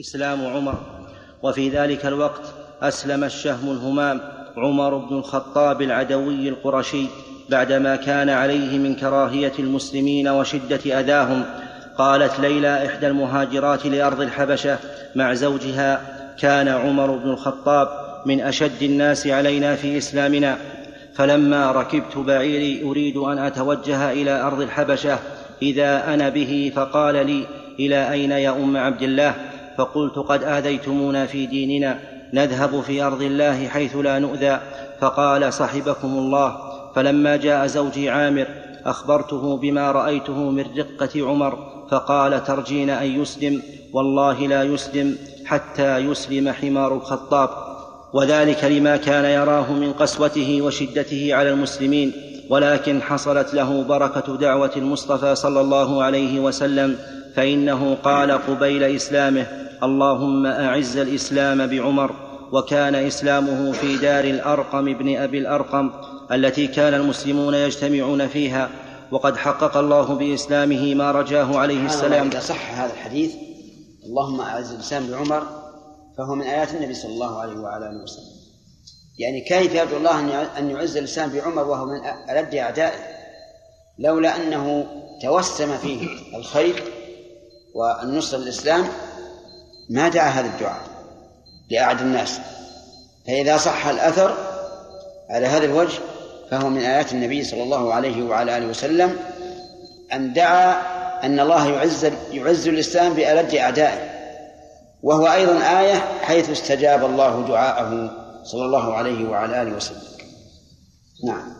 إسلام عمر. وفي ذلك الوقت أسلم الشهم الهمام عمر بن الخطاب العدوي القرشي بعدما كان عليه من كراهية المسلمين وشدة أذاهم. قالت ليلى إحدى المهاجرات لأرض الحبشة مع زوجها كان عمر بن الخطاب من أشد الناس علينا في إسلامنا. فلما ركبت بعيري أريد أن أتوجه إلى أرض الحبشة. إذا أنا به فقال لي إلى أين يا أم عبد الله؟ فقلت قد آذيتمونا في ديننا نذهب في أرض الله حيث لا نؤذى. فقال صحبكم الله. فلما جاء زوجي عامر أخبرته بما رأيته من رقة عمر. فقال ترجين أن يسلم؟ والله لا يسلم حتى يسلم حمار الخطاب. وذلك لما كان يراه من قسوته وشدته على المسلمين. ولكن حصلت له بركة دعوة المصطفى صلى الله عليه وسلم. فإنه قال قبيل إسلامه اللهم أعز الإسلام بعمر وكان إسلامه في دار الأرقم بن أبي الأرقم التي كان المسلمون يجتمعون فيها وقد حقق الله بإسلامه ما رجاه عليه السلام. إذا صح هذا الحديث اللهم أعز الإسلام بعمر فهو من آيات النبي صلى الله عليه وعلى آله وسلم. يعني كيف يرجو الله أن يعز الإسلام بعمر وهو من ألد أعدائه؟ لولا أنه توسم فيه الخير والنصر للاسلام ما دعا هذا الدعاء لأعد الناس فإذا صح الأثر على هذا الوجه فهو من آيات النبي صلى الله عليه وعلى آله وسلم أن دعا أن الله يعز يعز الإسلام بألد أعدائه وهو أيضا آية حيث استجاب الله دعاءه صلى الله عليه وعلى آله وسلم. نعم.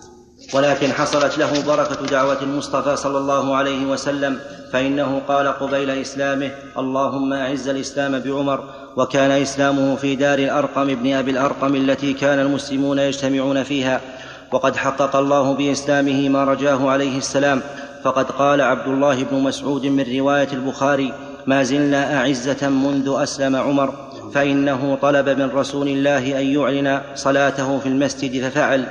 ولكن حصلت له بركة دعوة المصطفى صلى الله عليه وسلم فإنه قال قبيل إسلامه اللهم أعز الإسلام بعمر وكان إسلامه في دار الأرقم بن أبي الأرقم التي كان المسلمون يجتمعون فيها وقد حقق الله بإسلامه ما رجاه عليه السلام فقد قال عبد الله بن مسعود من رواية البخاري ما زلنا أعزة منذ أسلم عمر فإنه طلب من رسول الله أن يعلن صلاته في المسجد ففعل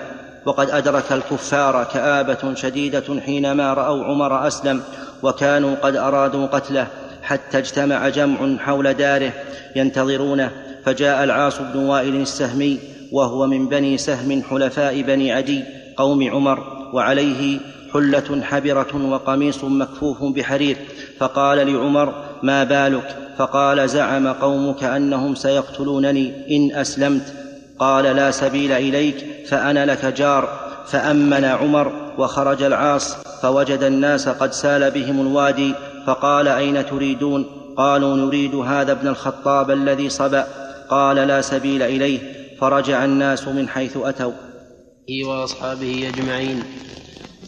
وقد أدرك الكفار كآبة شديدة حينما رأوا عمر أسلم وكانوا قد أرادوا قتله حتى اجتمع جمع حول داره ينتظرونه فجاء العاص بن وائل السهمي وهو من بني سهم حلفاء بني عدي قوم عمر وعليه حلة حبرة وقميص مكفوف بحرير فقال لعمر ما بالك؟ فقال زعم قومك أنهم سيقتلونني إن أسلمت. قال لا سبيل إليك فأنا لك جار. فأمن عمر وخرج العاص فوجد الناس قد سال بهم الوادي فقال أين تريدون؟ قالوا نريد هذا ابن الخطاب الذي صبأ. قال لا سبيل إليه فرجع الناس من حيث أتوا. وأصحابه أجمعين.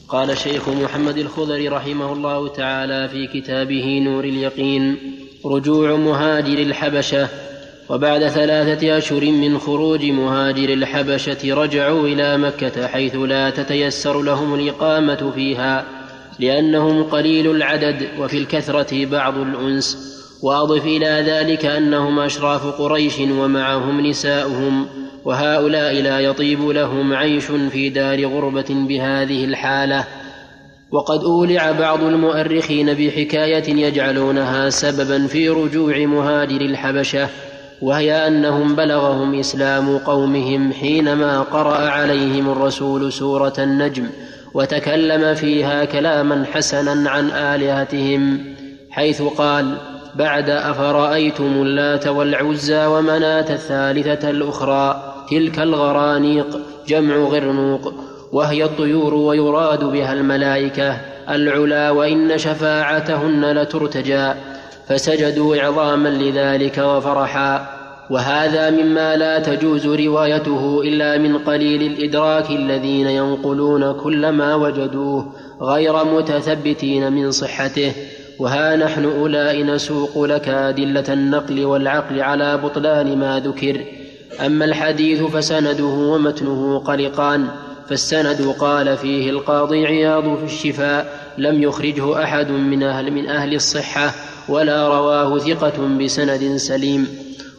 قال شيخ محمد الخضر رحمه الله تعالى في كتابه نور اليقين رجوع مهاجر الحبشة وبعد ثلاثة أشهر من خروج مهاجر الحبشة رجعوا إلى مكة حيث لا تتيسر لهم الإقامة فيها لأنهم قليل العدد وفي الكثرة بعض الأنس. وأضف إلى ذلك أنهم أشراف قريش ومعهم نساؤهم وهؤلاء لا يطيب لهم عيش في دار غربة بهذه الحالة. وقد أولع بعض المؤرخين بحكاية يجعلونها سببا في رجوع مهاجر الحبشة. وهي أنهم بلغهم إسلام قومهم حينما قرأ عليهم الرسول سورة النجم وتكلم فيها كلاما حسنا عن آلهتهم حيث قال بعد أفرأيتم اللات والعزى ومناة الثالثة الأخرى تلك الغرانيق جمع غرنوق وهي الطيور ويراد بها الملائكة العلا وإن شفاعتهن لترتجى. فسجدوا عظاما لذلك وفرحا. وهذا مما لا تجوز روايته إلا من قليل الإدراك الذين ينقلون كل ما وجدوه غير متثبتين من صحته. وها نحن أولئك نسوق لك أدلة النقل والعقل على بطلان ما ذكر. أما الحديث فسنده ومتنه قلقان. فالسند قال فيه القاضي عياض في الشفاء لم يخرجه أحد من أهل من أهل الصحة. ولا رواه ثقة بسند سليم.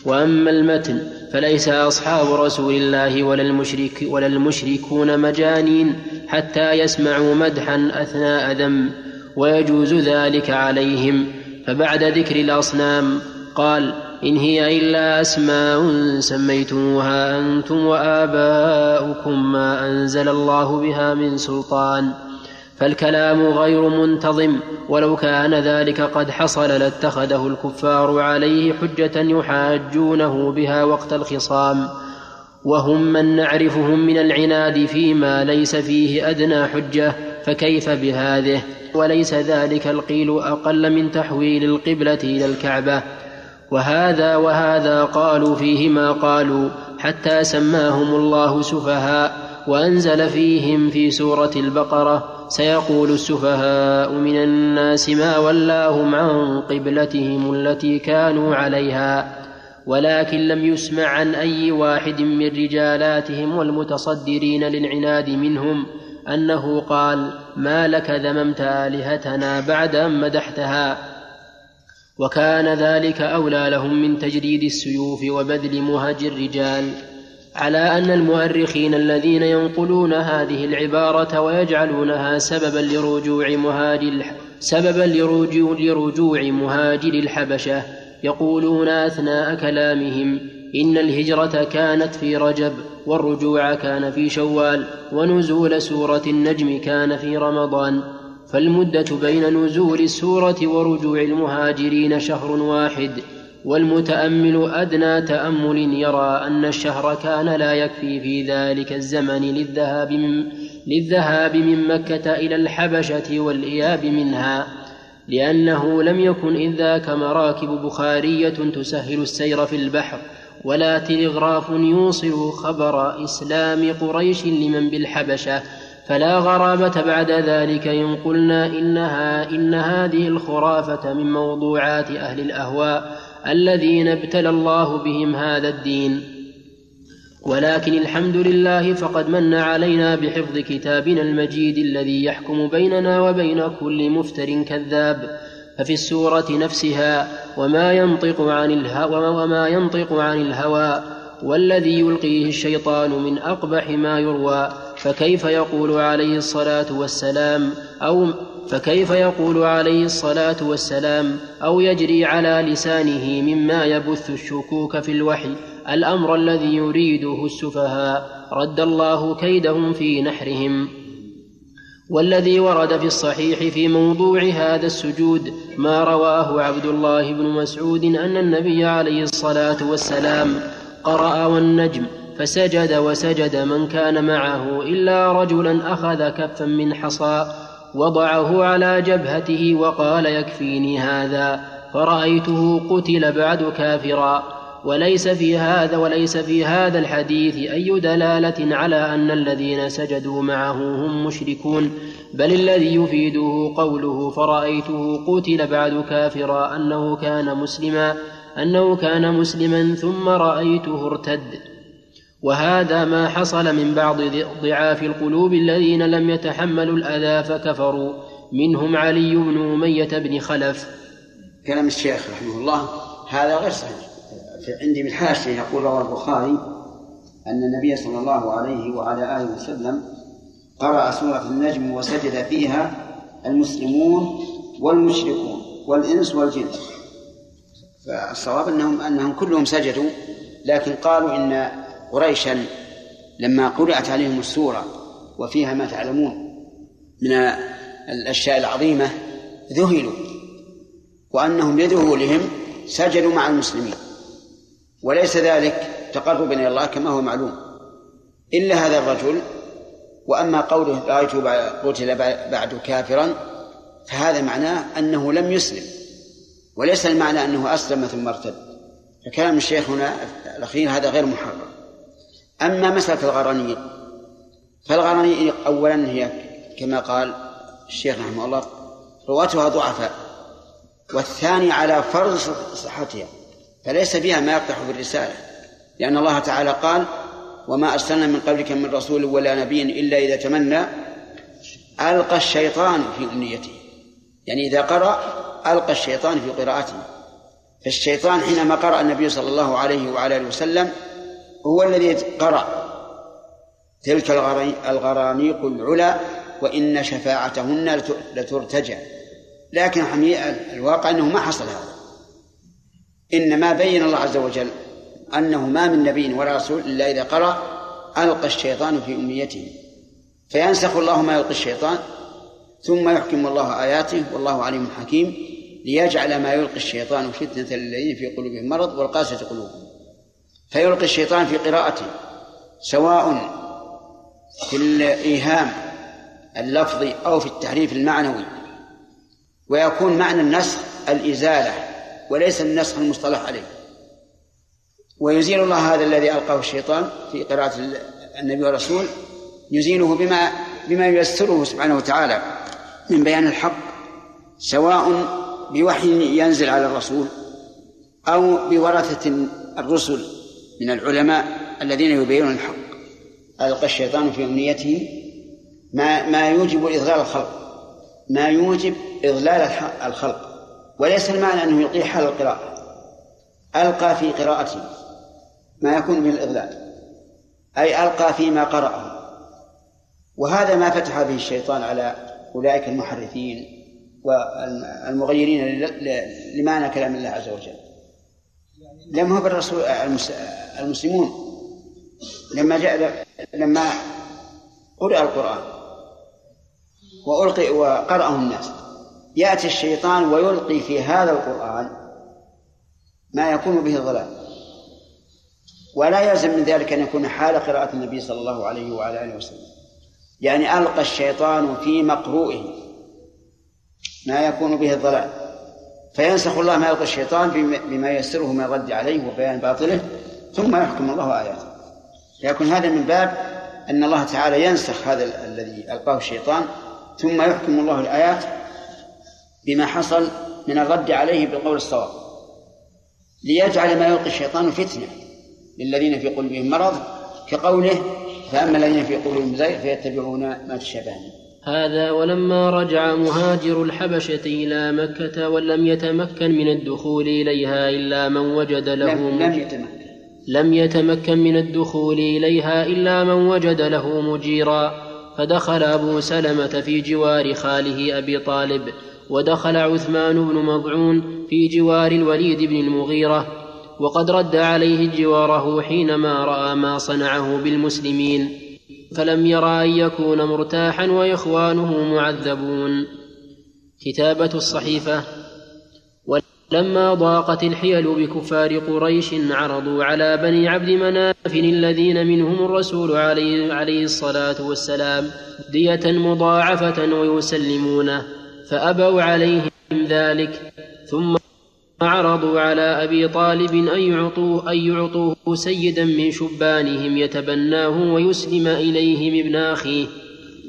وأما المتن فليس أصحاب رسول الله ولا المشرك ولا المشركون مجانين حتى يسمعوا مدحا أثناء ذم ويجوز ذلك عليهم. فبعد ذكر الأصنام قال إن هي إلا أسماء سميتموها أنتم وآباؤكم ما أنزل الله بها من سلطان. فالكلام غير منتظم ولو كان ذلك قد حصل لاتخذه الكفار عليه حجة يحاجونه بها وقت الخصام. وهم من نعرفهم من العناد فيما ليس فيه أدنى حجة فكيف بهذه؟ وليس ذلك القيل أقل من تحويل القبلة إلى الكعبة. وهذا وهذا قالوا فيه ما قالوا حتى سماهم الله سفهاء وأنزل فيهم في سورة البقرة سيقول السفهاء من الناس ما ولاهم عن قبلتهم التي كانوا عليها ولكن لم يسمع عن أي واحد من رجالاتهم والمتصدرين للعناد منهم أنه قال ما لك ذممت آلهتنا بعد أن مدحتها؟ وكان ذلك أولى لهم من تجريد السيوف وبذل مهج الرجال. على أن المؤرخين الذين ينقلون هذه العبارة ويجعلونها سببا لرجوع مهاجر سببا لرجوع, لرجوع مهاجر الحبشة. يقولون أثناء كلامهم إن الهجرة كانت في رجب والرجوع كان في شوال ونزول سورة النجم كان في رمضان. فالمدة بين نزول السورة ورجوع المهاجرين شهر واحد. والمتأمل أدنى تأمل يرى أن الشهر كان لا يكفي في ذلك الزمن للذهاب من, للذهاب من مكة إلى الحبشة والإياب منها لأنه لم يكن إذ ذاك مراكب بخارية تسهل السير في البحر ولا تلغراف يوصل خبر إسلام قريش لمن بالحبشة فلا غرابة بعد ذلك إن قلنا إنها إن هذه الخرافة من موضوعات أهل الأهواء الذين ابتلى الله بهم هذا الدين. ولكن الحمد لله فقد من علينا بحفظ كتابنا المجيد الذي يحكم بيننا وبين كل مفتر كذاب. ففي السورة نفسها وما ينطق عن الهوى وما ينطق عن الهوى والذي يلقيه الشيطان من أقبح ما يروى. فكيف يقول عليه الصلاة والسلام أو فكيف يقول عليه الصلاة والسلام أو يجري على لسانه مما يبث الشكوك في الوحي الأمر الذي يريده السفهاء رد الله كيدهم في نحرهم. والذي ورد في الصحيح في موضوع هذا السجود ما رواه عبد الله بن مسعود أن النبي عليه الصلاة والسلام قرأ والنجم فسجد وسجد من كان معه إلا رجلا أخذ كفا من حصى وضعه على جبهته وقال يكفيني هذا فرأيته قتل بعد كافرا وليس في هذا وليس في هذا الحديث أي دلالة على أن الذين سجدوا معه هم مشركون بل الذي يفيده قوله فرأيته قتل بعد كافرا أنه كان مسلما أنه كان مسلما ثم رأيته ارتد وهذا ما حصل من بعض ضعاف القلوب الذين لم يتحملوا الأذى فكفروا. منهم علي بن أمية بن خلف. كلام الشيخ رحمه الله هذا غير صحيح. عندي بالحاشية يقول رواه البخاري أن النبي صلى الله عليه وعلى آله وسلم قرأ سورة النجم وسجد فيها المسلمون والمشركون والإنس والجن. فالصواب أنهم أنهم كلهم سجدوا لكن قالوا إن قريشا لما قرأت عليهم السورة وفيها ما تعلمون من الأشياء العظيمة ذهلوا وأنهم لذهولهم سجدوا مع المسلمين. وليس ذلك تقربا إلى الله كما هو معلوم. إلا هذا الرجل وأما قوله رأيته قتل بعد كافرا فهذا معناه أنه لم يسلم. وليس المعنى أنه أسلم ثم ارتد. فكلام الشيخ هنا الأخير هذا غير محرم. أما مسألة الغرانيق فالغرانيق أولا هي كما قال الشيخ رحمه الله رواتها ضعفاء والثاني على فرض صحتها فليس فيها ما يقدح في الرسالة لأن الله تعالى قال وما أرسلنا من قبلك من رسول ولا نبي إلا إذا تمنى ألقى الشيطان في أمنيته. يعني إذا قرأ ألقى الشيطان في قراءته فالشيطان حينما قرأ النبي صلى الله عليه وعلى آله وسلم هو الذي قرأ تلك الغرانيق العلا وإن شفاعتهن لترتجى. لكن الواقع أنه ما حصل هذا. إنما بين الله عز وجل أنه ما من نبي ولا رسول إلا إذا قرأ ألقى الشيطان في أمنيته فينسخ الله ما يلقي الشيطان ثم يحكم الله آياته والله عليم حكيم ليجعل ما يلقي الشيطان فتنة للذين في قلوبهم مرض والقاسية قلوبهم. فيلقي الشيطان في قراءته سواء في الإيهام اللفظي أو في التحريف المعنوي ويكون معنى النسخ الإزالة وليس النسخ المصطلح عليه. ويزيل الله هذا الذي ألقاه الشيطان في قراءة النبي والرسول يزيله بما بما ييسره سبحانه وتعالى من بيان الحق سواء بوحي ينزل على الرسول أو بورثة الرسل من العلماء الذين يبينون الحق. ألقى الشيطان في أمنيته ما ما يوجب إضلال الخلق. ما يوجب إضلال الخلق. وليس المعنى أنه يلقيه حال القراءة. ألقى في قراءته ما يكون من الإضلال. أي ألقى فيما قرأه. وهذا ما فتح به الشيطان على أولئك المحرفين والمغيرين لمعنى كلام الله عز وجل. لم هو بالرسول المسلمون. لما جاء لما قرأ القرآن وألقي وقرأه الناس يأتي الشيطان ويلقي في هذا القرآن ما يكون به الضلال ولا يلزم من ذلك أن يكون حال قراءة النبي صلى الله عليه وعلى آله وسلم. يعني ألقى الشيطان في مقروئه ما يكون به الضلال فينسخ الله ما يلقي الشيطان بما ييسره من الرد عليه وبيان باطله ثم يحكم الله آياته. يكون هذا من باب أن الله تعالى ينسخ هذا الذي ألقاه الشيطان ثم يحكم الله الآيات بما حصل من الرد عليه بالقول الصواب. ليجعل ما يلقي الشيطان فتنة للذين في قلوبهم مرض كقوله فأما الذين في قلوبهم زيغ فيتبعون ما تشابه. هذا ولما رجع مهاجر الحبشة إلى مكة ولم يتمكن من الدخول إليها إلا من وجد له لم, لم يتمكن. لم يتمكن من الدخول إليها إلا من وجد له مجيرا فدخل أبو سلمة في جوار خاله أبي طالب ودخل عثمان بن مضعون في جوار الوليد بن المغيرة وقد رد عليه جواره حينما رأى ما صنعه بالمسلمين. فلم يرى أن يكون مرتاحا وإخوانه معذبون. كتابة الصحيفة لما ضاقت الحيل بكفار قريش عرضوا على بني عبد مناف الذين منهم الرسول عليه, عليه الصلاة والسلام دية مضاعفة ويسلمونه فأبوا عليهم ذلك ثم عرضوا على أبي طالب أن يعطوه, أن يعطوه سيدا من شبانهم يتبناه ويسلم إليهم ابن أخيه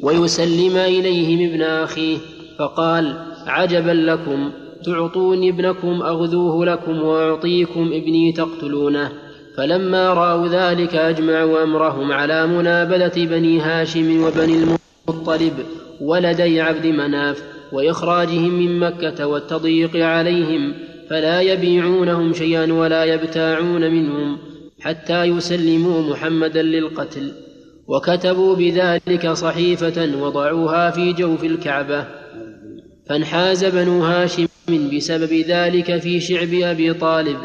ويسلم إليهم ابن أخيه. فقال عجبا لكم. تعطوني ابنكم أغذوه لكم وأعطيكم ابني تقتلونه. فلما رأوا ذلك أجمعوا أمرهم على منابلة بني هاشم وبني المطلب ولدي عبد مناف وإخراجهم من مكة والتضييق عليهم. فلا يبيعونهم شيئا ولا يبتاعون منهم حتى يسلموا محمدا للقتل. وكتبوا بذلك صحيفة وضعوها في جوف الكعبة. فانحاز بنو هاشم بسبب ذلك في شعب أبي طالب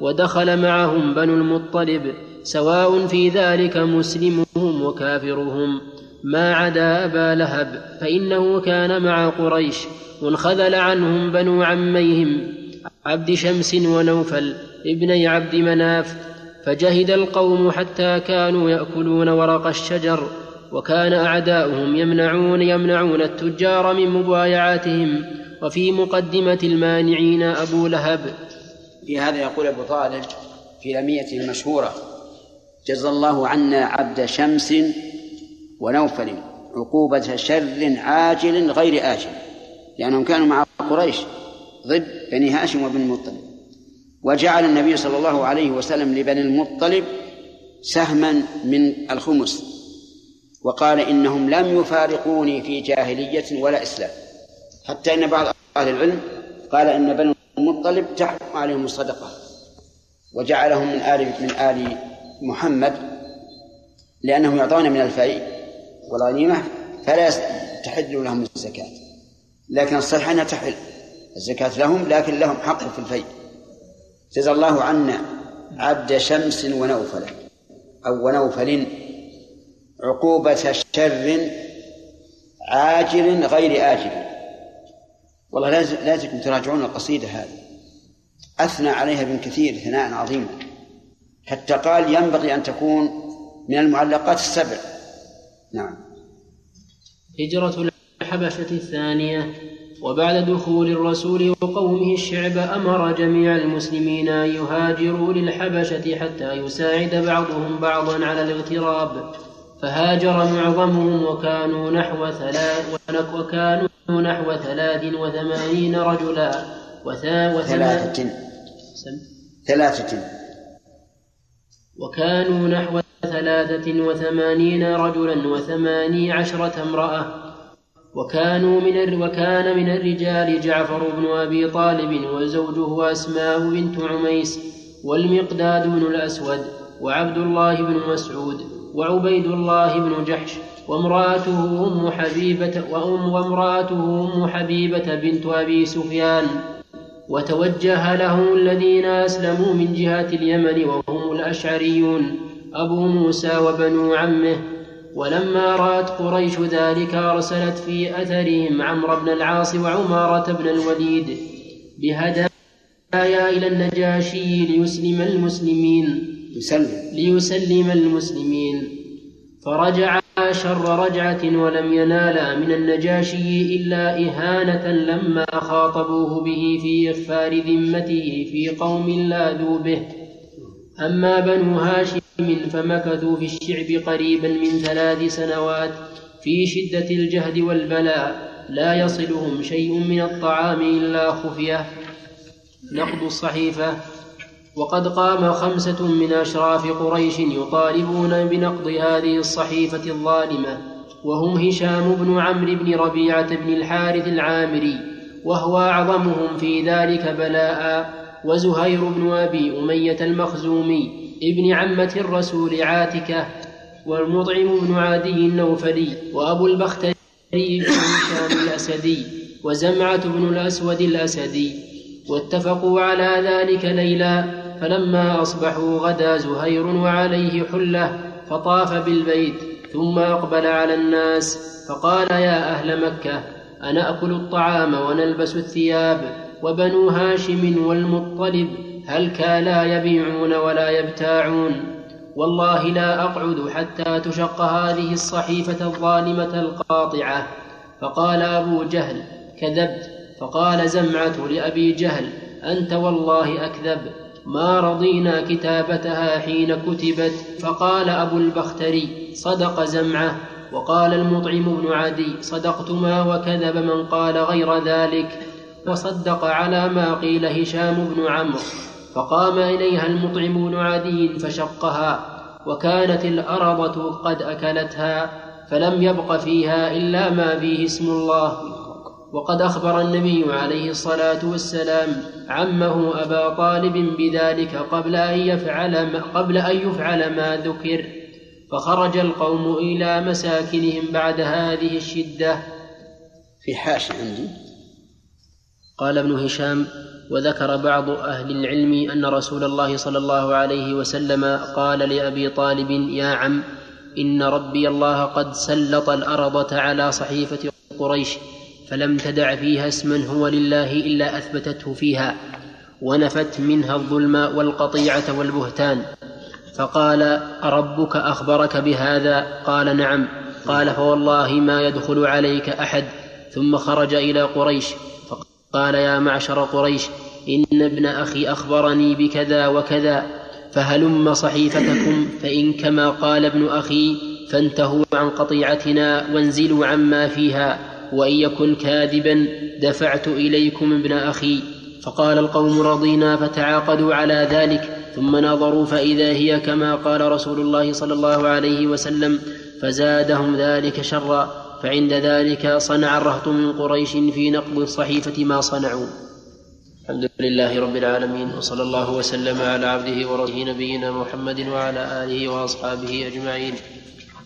ودخل معهم بنو المطلب سواء في ذلك مسلمهم وكافرهم. ما عدا أبا لهب فإنه كان مع قريش وانخذل عنهم بنو عميهم. عبد شمس ونوفل ابني عبد مناف فجهد القوم حتى كانوا يأكلون ورق الشجر وكان أعداؤهم يمنعون يمنعون التجار من مبايعاتهم وفي مقدمة المانعين أبو لهب. في هذا يقول أبو طالب في لميته المشهورة جزى الله عنا عبد شمس ونوفل عقوبة شر عاجل غير آجل لأنهم كانوا مع قريش. ضد بني هاشم وبن المطلب. وجعل النبي صلى الله عليه وسلم لبني المطلب سهما من الخمس. وقال إنهم لم يفارقوني في جاهلية ولا إسلام. حتى إن بعض أهل العلم قال إن بني المطلب تحرم عليهم الصدقة وجعلهم من آل من آل محمد لأنهم يعطون من الفيء والغنيمة فلا تحل لهم الزكاة. لكن الصحيح أنها تحل. الزكاة لهم لكن لهم حق في الفيء جزى الله عنا عبد شمس ونوفل أو ونوفل عقوبة شر عاجل غير آجل. والله لازم تراجعون القصيدة هذه. أثنى عليها ابن كثير ثناء عظيما حتى قال ينبغي أن تكون من المعلقات السبع. نعم. هجرة الحبشة الثانية. وبعد دخول الرسول وقومه الشعب أمر جميع المسلمين أن يهاجروا للحبشة حتى يساعد بعضهم بعضا على الاغتراب. فهاجر معظمهم وكانوا نحو ثلاث وكانوا نحو ثلاث وثمانين رجلا. وثا ثلاثة. ثلاثة. وكانوا نحو ثلاثة وثمانين رجلا وثماني عشرة امرأة. وكانوا من وكان من الرجال جعفر بن أبي طالب وزوجه أسماء بنت عميس والمقداد بن الأسود وعبد الله بن مسعود وعبيد الله بن جحش وامرأته أم حبيبة وأم وامرأته أم حبيبة بنت أبي سفيان وتوجه لهم الذين أسلموا من جهة اليمن وهم الأشعريون أبو موسى وبنو عمه ولما رأت قريش ذلك أرسلت في أثرهم عمرو بن العاص وعمارة بن الوليد بهدايا إلى النجاشي ليسلم المسلمين. يسلم. ليسلم المسلمين. فرجع شر رجعة ولم ينالا من النجاشي إلا إهانة لما خاطبوه به في إغفار ذمته في قوم لاذوا به. أما بنو هاشم فمكثوا في الشعب قريبا من ثلاث سنوات في شدة الجهد والبلاء لا يصلهم شيء من الطعام إلا خفية. نقض الصحيفة وقد قام خمسة من أشراف قريش يطالبون بنقض هذه الصحيفة الظالمة وهم هشام بن عمرو بن ربيعة بن الحارث العامري وهو أعظمهم في ذلك بلاء وزهير بن أبي أمية المخزومي ابن عمة الرسول عاتكة والمطعم بن عادي النوفلي وأبو البختري بن هشام الأسدي وزمعة بن الأسود الأسدي واتفقوا على ذلك ليلا فلما أصبحوا غدا زهير وعليه حلة فطاف بالبيت ثم أقبل على الناس فقال يا أهل مكة أنأكل الطعام ونلبس الثياب وبنو هاشم والمطلب هل كالا يبيعون ولا يبتاعون؟ والله لا أقعد حتى تشق هذه الصحيفة الظالمة القاطعة. فقال أبو جهل كذبت. فقال زمعة لأبي جهل أنت والله أكذب. ما رضينا كتابتها حين كتبت. فقال أبو البختري صدق زمعة. وقال المطعم بن عدي صدقتما وكذب من قال غير ذلك. فصدق على ما قيل هشام بن عمرو. فقام إليها المطعم بن عدي فشقها وكانت الأرضة قد أكلتها فلم يبق فيها إلا ما فيه اسم الله. وقد أخبر النبي عليه الصلاة والسلام عمه أبا طالب بذلك قبل أن يفعل ما قبل أن يفعل ما ذكر. فخرج القوم إلى مساكنهم بعد هذه الشدة. في حاشة عندي. قال ابن هشام وذكر بعض أهل العلم أن رسول الله صلى الله عليه وسلم قال لأبي طالب يا عم إن ربي الله قد سلط الأرضة على صحيفة قريش فلم تدع فيها اسما هو لله إلا أثبتته فيها ونفت منها الظلم والقطيعة والبهتان. فقال أربك أخبرك بهذا؟ قال نعم. قال فوالله ما يدخل عليك أحد. ثم خرج إلى قريش. فقال يا معشر قريش إن ابن أخي أخبرني بكذا وكذا فهلم صحيفتكم فإن كما قال ابن أخي فانتهوا عن قطيعتنا وانزلوا عما فيها وإن يكن كاذبا دفعت إليكم ابن أخي. فقال القوم رضينا فتعاقدوا على ذلك ثم نظروا فإذا هي كما قال رسول الله صلى الله عليه وسلم فزادهم ذلك شرا. فعند ذلك صنع الرهط من قريش في نقض الصحيفة ما صنعوا. الحمد لله رب العالمين وصلى الله وسلم على عبده ورسوله نبينا محمد وعلى آله وأصحابه أجمعين.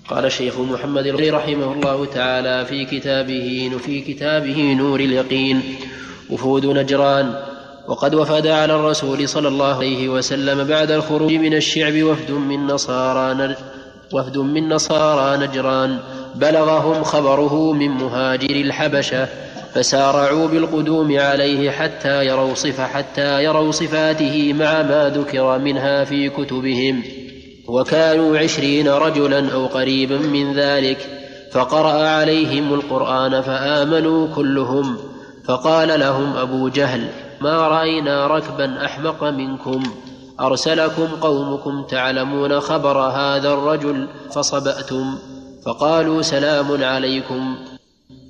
قال الشيخ محمد رحمه الله تعالى في كتابه في كتابه نور اليقين وفود نجران. وقد وفد على الرسول صلى الله عليه وسلم بعد الخروج من الشعب وفد من نصارى وفد من نصارى نجران. بلغهم خبره من مهاجر الحبشة فسارعوا بالقدوم عليه حتى يروا صفة حتى يروا صفاته مع ما ذكر منها في كتبهم. وكانوا عشرين رجلا أو قريبا من ذلك فقرأ عليهم القرآن فآمنوا كلهم. فقال لهم أبو جهل ما رأينا ركبا أحمق منكم؟ أرسلكم قومكم تعلمون خبر هذا الرجل فصبأتم فقالوا سلام عليكم.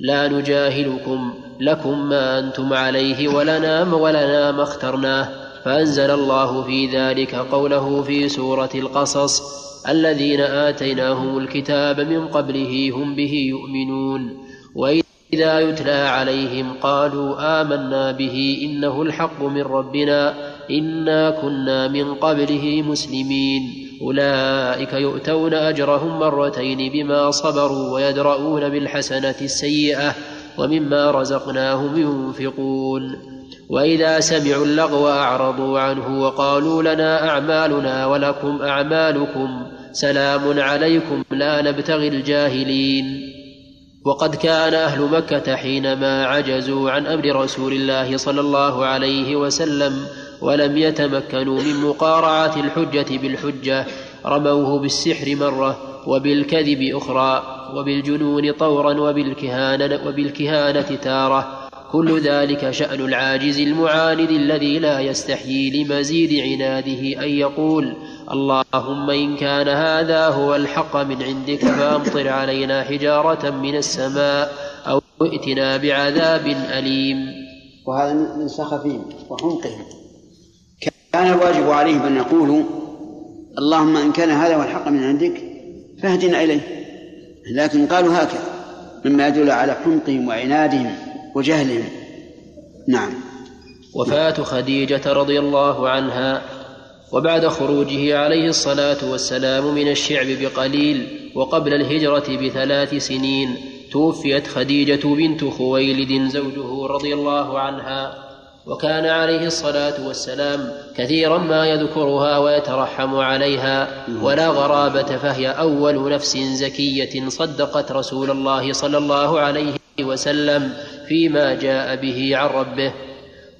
لا نجاهلكم لكم ما أنتم عليه ولنا ولنا ما اخترناه. فأنزل الله في ذلك قوله في سورة القصص الذين آتيناهم الكتاب من قبله هم به يؤمنون. وإذا يتلى عليهم قالوا آمنا به إنه الحق من ربنا إنا كنا من قبله مسلمين. أولئك يؤتون أجرهم مرتين بما صبروا ويدرؤون بالحسنة السيئة ومما رزقناهم ينفقون. وإذا سمعوا اللغو أعرضوا عنه وقالوا لنا أعمالنا ولكم أعمالكم سلام عليكم لا نبتغي الجاهلين. وقد كان أهل مكة حينما عجزوا عن أمر رسول الله صلى الله عليه وسلم ولم يتمكنوا من مقارعة الحجة بالحجة رموه بالسحر مرة وبالكذب أخرى وبالجنون طورا وبالكهانة, وبالكهانة تارة. كل ذلك شأن العاجز المعاند الذي لا يستحيي لمزيد عناده أن يقول اللهم إن كان هذا هو الحق من عندك فأمطر علينا حجارة من السماء أو ائتنا بعذاب أليم. وهذا من سخفهم وحمقهم. كان الواجب عليهم أن يقولوا اللهم إن كان هذا هو الحق من عندك فاهدنا إليه. لكن قالوا هكذا مما يدل على حمقهم وعنادهم وجهلهم. نعم. وفاة خديجة رضي الله عنها وبعد خروجه عليه الصلاة والسلام من الشعب بقليل وقبل الهجرة بثلاث سنين توفيت خديجة بنت خويلد زوجه رضي الله عنها. وكان عليه الصلاة والسلام كثيرا ما يذكرها ويترحم عليها ولا غرابة فهي أول نفس زكية صدقت رسول الله صلى الله عليه وسلم فيما جاء به عن ربه.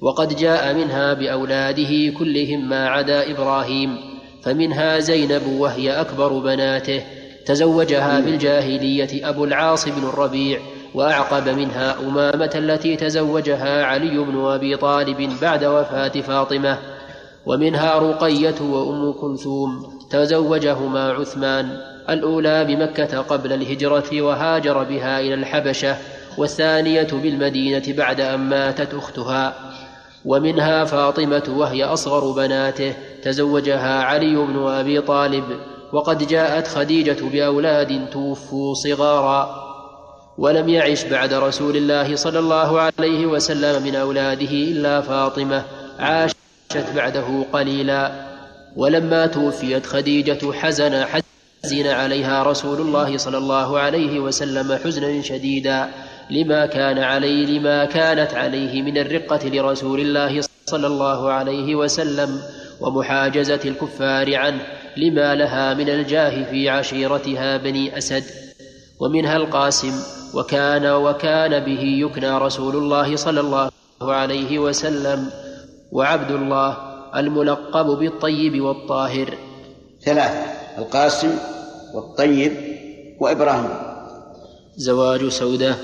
وقد جاء منها بأولاده كلهم ما عدا إبراهيم فمنها زينب وهي أكبر بناته. تزوجها في الجاهليه أبو العاص بن الربيع وأعقب منها أمامة التي تزوجها علي بن أبي طالب بعد وفاة فاطمة ومنها رقية وأم كلثوم تزوجهما عثمان الأولى بمكة قبل الهجرة وهاجر بها إلى الحبشة والثانية بالمدينة بعد أن ماتت أختها. ومنها فاطمة وهي أصغر بناته تزوجها علي بن أبي طالب وقد جاءت خديجة بأولاد توفوا صغارا. ولم يعش بعد رسول الله صلى الله عليه وسلم من أولاده إلا فاطمة عاشت بعده قليلا. ولما توفيت خديجة حزن حزن عليها رسول الله صلى الله عليه وسلم حزنا شديدا لما كان عليه لما كانت عليه من الرقة لرسول الله صلى الله عليه وسلم ومحاجزة الكفار عنه لما لها من الجاه في عشيرتها بني أسد. ومنها القاسم وكان وكان به يكنى رسول الله صلى الله عليه وسلم وعبد الله الملقب بالطيب والطاهر. ثلاثة القاسم والطيب وإبراهيم. زواج سودة.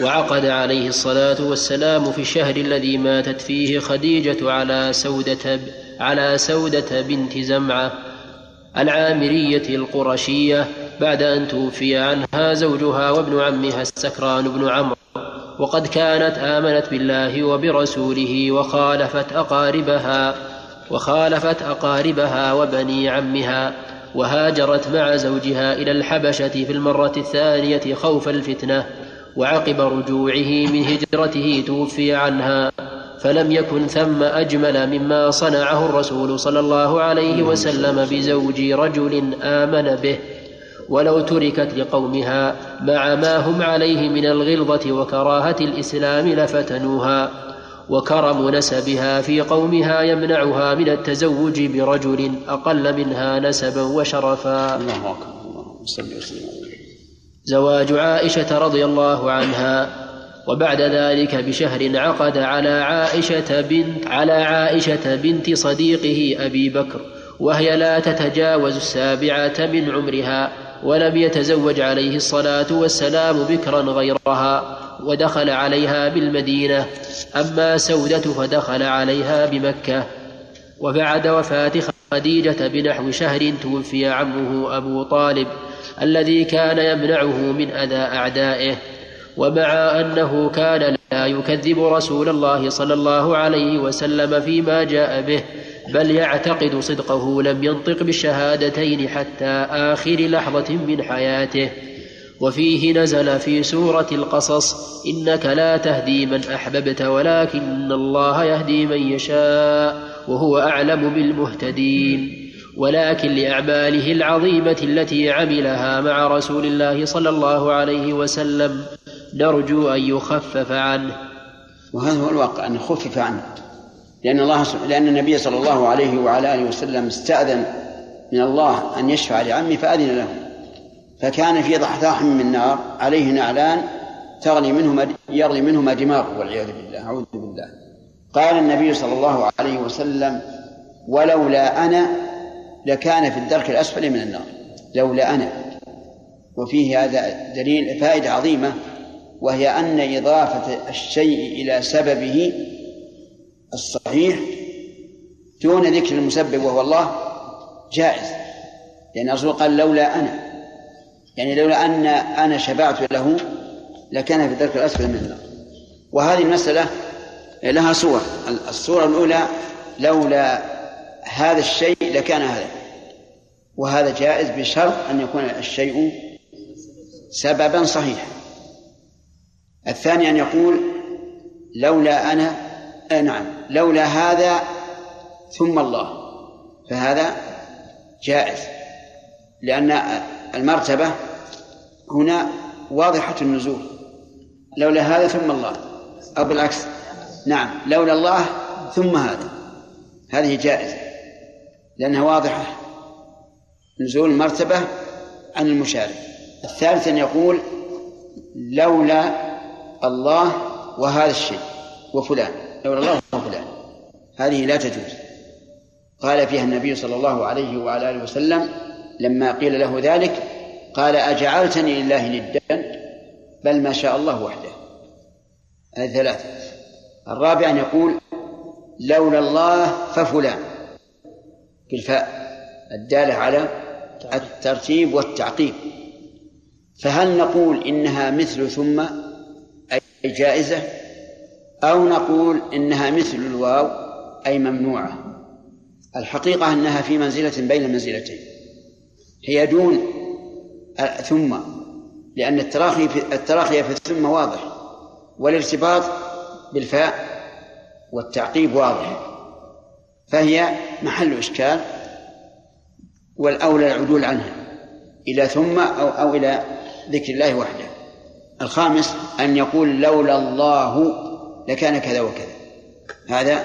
وعقد عليه الصلاة والسلام في الشهر الذي ماتت فيه خديجة على سودة على سودة بنت زمعة العامرية القرشية بعد أن توفي عنها زوجها وابن عمها السكران بن عمرو. وقد كانت آمنت بالله وبرسوله وخالفت أقاربها وخالفت أقاربها وبني عمها وهاجرت مع زوجها إلى الحبشة في المرة الثانية خوف الفتنة وعقب رجوعه من هجرته توفي عنها فلم يكن ثم أجمل مما صنعه الرسول صلى الله عليه وسلم بزوج رجل آمن به. ولو تركت لقومها مع ما هم عليه من الغلظة وكراهة الإسلام لفتنوها وكرم نسبها في قومها يمنعها من التزوج برجل أقل منها نسبا وشرفا. الله أكبر زواج عائشة رضي الله عنها وبعد ذلك بشهر عقد على عائشة بنت على عائشة بنت صديقه أبي بكر وهي لا تتجاوز السابعة من عمرها. ولم يتزوج عليه الصلاة والسلام بكرا غيرها ودخل عليها بالمدينة أما سودة فدخل عليها بمكة. وبعد وفاة خديجة بنحو شهر توفي عمه أبو طالب الذي كان يمنعه من أذى أعدائه. ومع أنه كان لا يكذب رسول الله صلى الله عليه وسلم فيما جاء به بل يعتقد صدقه لم ينطق بالشهادتين حتى آخر لحظة من حياته. وفيه نزل في سورة القصص إنك لا تهدي من أحببت ولكن الله يهدي من يشاء وهو أعلم بالمهتدين. ولكن لأعماله العظيمة التي عملها مع رسول الله صلى الله عليه وسلم نرجو أن يخفف عنه. وهذا هو الواقع أن خفف عنه. لأن الله لأن النبي صلى الله عليه وعلى آله وسلم استأذن من الله أن يشفع لعمه فأذن له. فكان في ضحضاح من نار عليه نعلان تغلي منهما يغلي منهما دماغه والعياذ بالله أعوذ بالله. قال النبي صلى الله عليه وسلم ولولا أنا لكان في الدرك الأسفل من النار. لولا أنا. وفيه هذا دليل فائدة عظيمة. وهي أن إضافة الشيء إلى سببه الصحيح دون ذكر المسبب وهو الله جائز. لأن الرسول قال لولا أنا يعني لولا أن أنا شفعت له لكان في الدرك الأسفل من النار. وهذه المسألة لها صور. الصورة الأولى لولا هذا الشيء لكان هذا. وهذا جائز بشرط أن يكون الشيء سببا صحيحا. الثاني أن يقول لولا أنا آه نعم لولا هذا ثم الله. فهذا جائز لأن المرتبة هنا واضحة النزول. لولا هذا ثم الله. أو بالعكس. نعم لولا الله ثم هذا. هذه جائزة لأنها واضحة نزول المرتبة عن المشارك. الثالث أن يقول لولا الله وهذا الشيء وفلان. لولا الله وفلان هذه لا تجوز. قال فيها النبي صلى الله عليه وعلى آله وسلم لما قيل له ذلك قال أجعلتني لله ندا بل ما شاء الله وحده. هذه ثلاثة. الرابع أن يقول لولا الله ففلان. بالفاء الدالة على الترتيب والتعقيب. فهل نقول إنها مثل ثم جائزة أو نقول إنها مثل الواو أي ممنوعة. الحقيقة أنها في منزلة بين المنزلتين. هي دون ثم لأن التراخي في التراخي في الثم واضح والارتباط بالفاء والتعقيب واضح. فهي محل إشكال والأولى العدول عنها إلى ثم أو أو إلى ذكر الله وحده. الخامس أن يقول لولا الله لكان كذا وكذا. هذا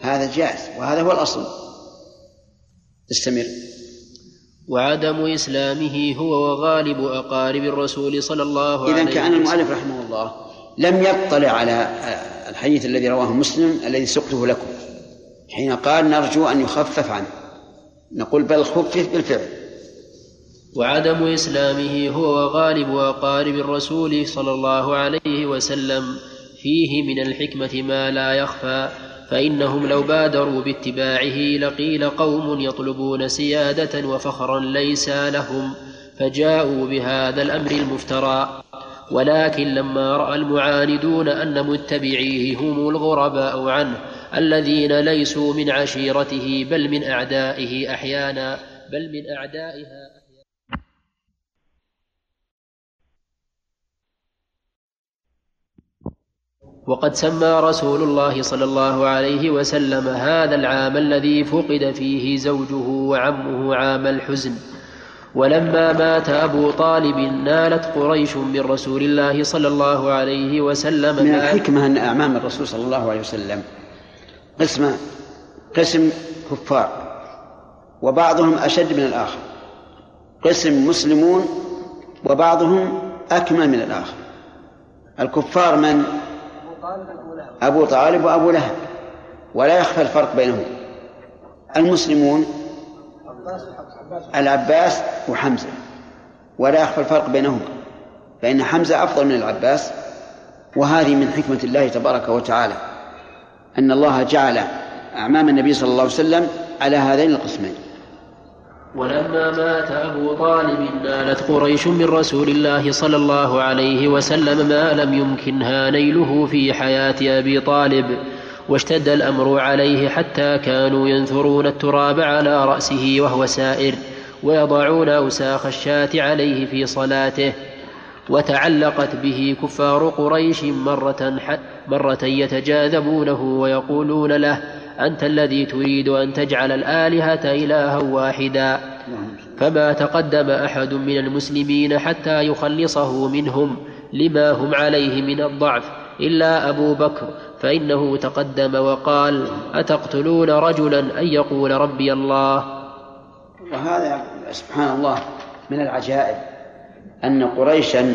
هذا جائز وهذا هو الأصل. استمر وعدم إسلامه هو وغالب أقارب الرسول صلى الله عليه وسلم إذا كان المؤلف رحمه الله لم يطلع على الحديث الذي رواه مسلم الذي سقته لكم حين قال نرجو أن يخفف عنه. نقول بل خفف بالفعل. وعدم إسلامه هو وغالب أقارب الرسول صلى الله عليه وسلم فيه من الحكمة ما لا يخفى فإنهم لو بادروا باتباعه لقيل قوم يطلبون سيادة وفخرا ليس لهم فجاءوا بهذا الأمر المفترى. ولكن لما رأى المعاندون أن متبعيه هم الغرباء عنه الذين ليسوا من عشيرته بل من أعدائه أحيانا بل من أعدائها وقد سمى رسول الله صلى الله عليه وسلم هذا العام الذي فقد فيه زوجه وعمه عام الحزن. ولما مات أبو طالب نالت قريش من رسول الله صلى الله عليه وسلم من الحكمة أن أعمام الرسول صلى الله عليه وسلم قسم قسم كفار وبعضهم أشد من الآخر. قسم مسلمون وبعضهم أكمل من الآخر. الكفار من؟ أبو طالب وأبو لهب. ولا يخفى الفرق بينهم. المسلمون العباس وحمزة. ولا يخفى الفرق بينهما فإن حمزة أفضل من العباس. وهذه من حكمة الله تبارك وتعالى. أن الله جعل أعمام النبي صلى الله عليه وسلم على هذين القسمين. ولما مات أبو طالب نالت قريش من رسول الله صلى الله عليه وسلم ما لم يمكنها نيله في حياة أبي طالب واشتد الأمر عليه حتى كانوا ينثرون التراب على رأسه وهو سائر ويضعون أوساخ الشاة عليه في صلاته. وتعلقت به كفار قريش مرة, مرة يتجاذبونه ويقولون له أنت الذي تريد أن تجعل الآلهة إلها واحدا. فما تقدم أحد من المسلمين حتى يخلصه منهم لما هم عليه من الضعف إلا أبو بكر فإنه تقدم وقال أتقتلون رجلا أن يقول ربي الله؟ وهذا سبحان الله من العجائب أن قريشا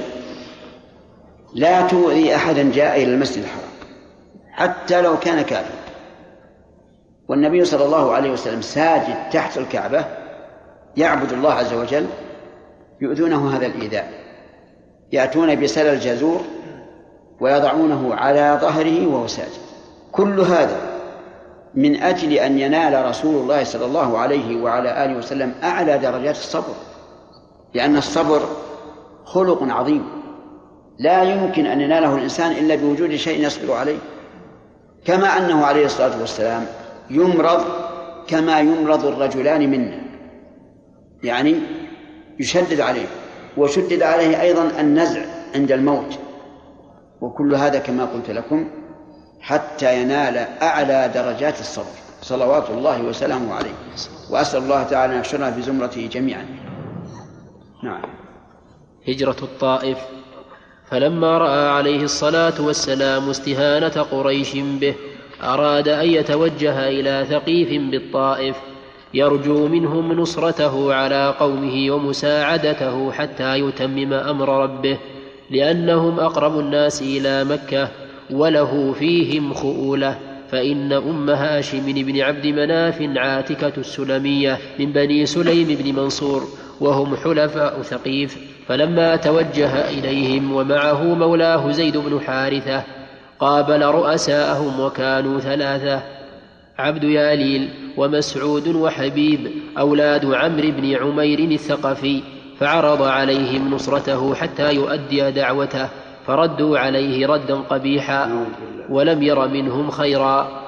لا تؤذي أحدا جاء إلى المسجد الحرام حتى لو كان كافرا. والنبي صلى الله عليه وسلم ساجد تحت الكعبة يعبد الله عز وجل يؤذونه هذا الإيذاء. يأتون بسل الجزور ويضعونه على ظهره وهو ساجد. كل هذا من أجل أن ينال رسول الله صلى الله عليه وعلى آله وسلم أعلى درجات الصبر. لأن الصبر خلق عظيم. لا يمكن أن يناله الإنسان إلا بوجود شيء يصبر عليه. كما أنه عليه الصلاة والسلام يمرض كما يمرض الرجلان منا. يعني يشدد عليه وشدد عليه أيضا النزع عند الموت. وكل هذا كما قلت لكم حتى ينال أعلى درجات الصبر. صلوات الله وسلامه عليه. وأسأل الله تعالى أن يحشرنا في زمرته جميعا. نعم. هجرة الطائف. فلما رأى عليه الصلاة والسلام استهانة قريش به أراد أن يتوجه إلى ثقيف بالطائف يرجو منهم نصرته على قومه ومساعدته حتى يتمم أمر ربه لأنهم أقرب الناس إلى مكة وله فيهم خؤولة فإن أم هاشم بن عبد مناف عاتكة السلمية من بني سليم بن منصور وهم حلفاء ثقيف فلما توجه إليهم ومعه مولاه زيد بن حارثة قابل رؤساءهم وكانوا ثلاثة عبد ياليل ومسعود وحبيب أولاد عمرو بن عمير الثقفي فعرض عليهم نصرته حتى يؤدي دعوته فردوا عليه ردا قبيحا ولم ير منهم خيرا.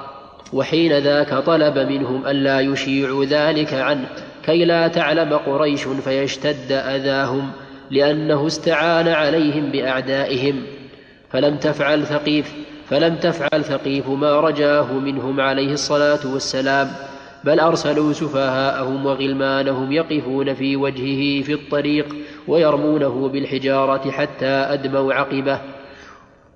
وحين ذاك طلب منهم ألا يشيعوا ذلك عنه كي لا تعلم قريش فيشتد أذاهم لأنه استعان عليهم بأعدائهم. فلم تفعل ثقيف فلم تفعل ثقيف ما رجاه منهم عليه الصلاة والسلام. بل أرسلوا سفهاءهم وغلمانهم يقفون في وجهه في الطريق ويرمونه بالحجارة حتى أدموا عقبه.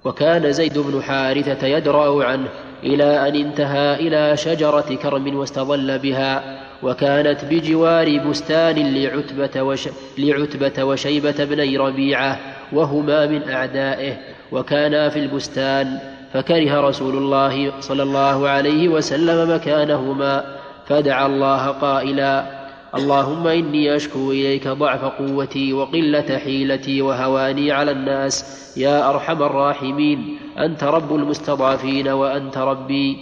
وكان زيد بن حارثة يدرأ عنه إلى أن انتهى إلى شجرة كرم واستظل بها وكانت بجوار بستان لعتبة, وش لعتبة وشيبة بني ربيعة وهما من أعدائه. وكانا في البستان فكره رسول الله صلى الله عليه وسلم مكانهما فدعا الله قائلا اللهم إني أشكو إليك ضعف قوتي وقلة حيلتي وهواني على الناس يا أرحم الراحمين أنت رب المستضعفين وأنت ربي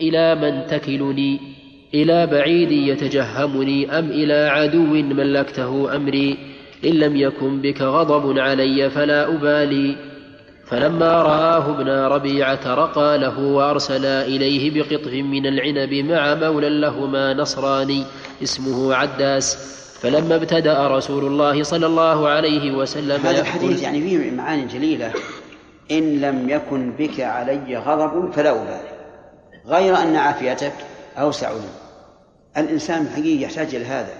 إلى من تكلني إلى بعيد يتجهمني أم إلى عدو ملكته أمري إن لم يكن بك غضب علي فلا أبالي فلما رآه ابن ربيعة رقى له وأرسل إليه بقطف من العنب مع مولى لهما نصراني اسمه عداس. فلما ابتدأ رسول الله صلى الله عليه وسلم هذا الحديث يعني فيه معاني جليلة. إن لم يكن بك علي غضب فلا أبالي غير أن عافيتك أوسع لي. الإنسان حقيقي يحتاج إلى هذا.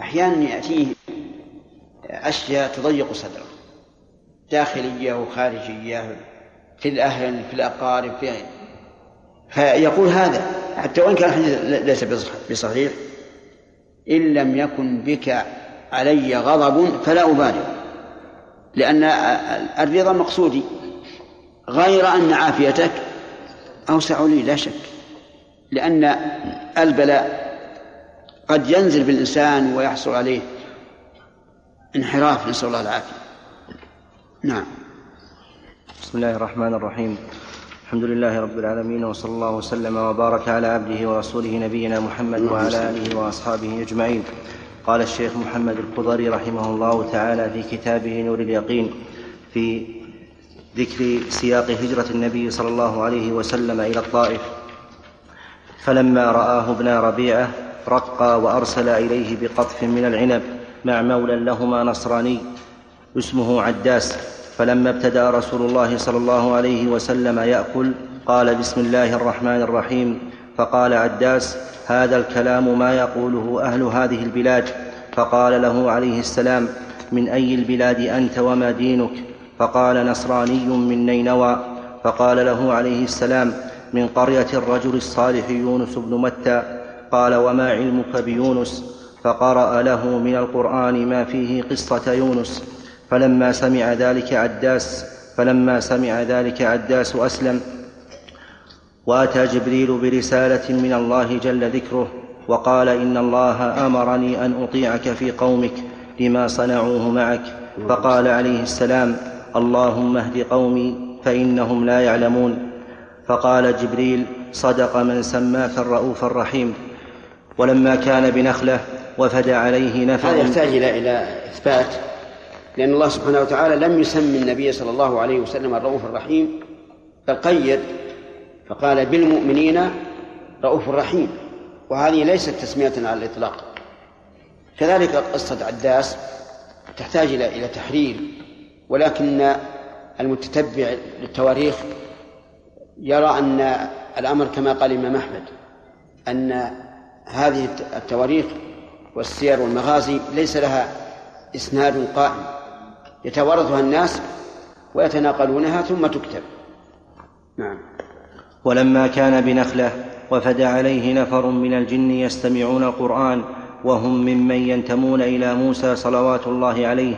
أحيانا يأتيه أشياء تضيق صدره. داخلية وخارجية في الأهل في الأقارب في فيقول هذا حتى وإن كان الحديث ليس بصحيح إن لم يكن بك علي غضب فلا أبالي. لأن الرضا مقصودي. غير أن عافيتك أوسع لي لا شك. لأن البلاء قد ينزل بالإنسان ويحصل عليه انحراف نسأل الله العافية. نعم. بسم الله الرحمن الرحيم. الحمد لله رب العالمين وصلى الله وسلم وبارك على عبده ورسوله نبينا محمد وعلى آله وأصحابه أجمعين. قال الشيخ محمد الخضري رحمه الله تعالى في كتابه نور اليقين في ذكر سياق هجرة النبي صلى الله عليه وسلم إلى الطائف. فلما رآه ابن ربيعة رقى وأرسل إليه بقطف من العنب مع مولى لهما نصراني. اسمه عداس. فلما ابتدأ رسول الله صلى الله عليه وسلم يأكل قال بسم الله الرحمن الرحيم. فقال عداس هذا الكلام ما يقوله أهل هذه البلاد. فقال له عليه السلام من أي البلاد أنت وما دينك؟ فقال نصراني من نينوى. فقال له عليه السلام من قرية الرجل الصالح يونس بن متى؟ قال وما علمك بيونس؟ فقرأ له من القرآن ما فيه قصة يونس. فلما سمع ذلك عداس فلما سمع ذلك عداس أسلم. وأتى جبريل برسالة من الله جل ذكره وقال إن الله أمرني أن أطيعك في قومك لما صنعوه معك. فقال عليه السلام اللهم اهد قومي فإنهم لا يعلمون. فقال جبريل صدق من سماك الرؤوف الرحيم. ولما كان بنخلة وفد عليه نفر هذا يحتاج إلى إثبات. لأن الله سبحانه وتعالى لم يسمي النبي صلى الله عليه وسلم الرؤوف الرحيم بل قيد فقال بالمؤمنين رؤوف رحيم وهذه ليست تسمية على الإطلاق. كذلك قصة عداس تحتاج إلى إلى تحرير ولكن المتتبع للتواريخ يرى أن الأمر كما قال الإمام أحمد أن هذه التواريخ والسير والمغازي ليس لها إسناد قائم. يتوارثها الناس ويتناقلونها ثم تكتب. نعم. ولما كان بنخلة وفد عليه نفر من الجن يستمعون القرآن وهم ممن ينتمون إلى موسى صلوات الله عليه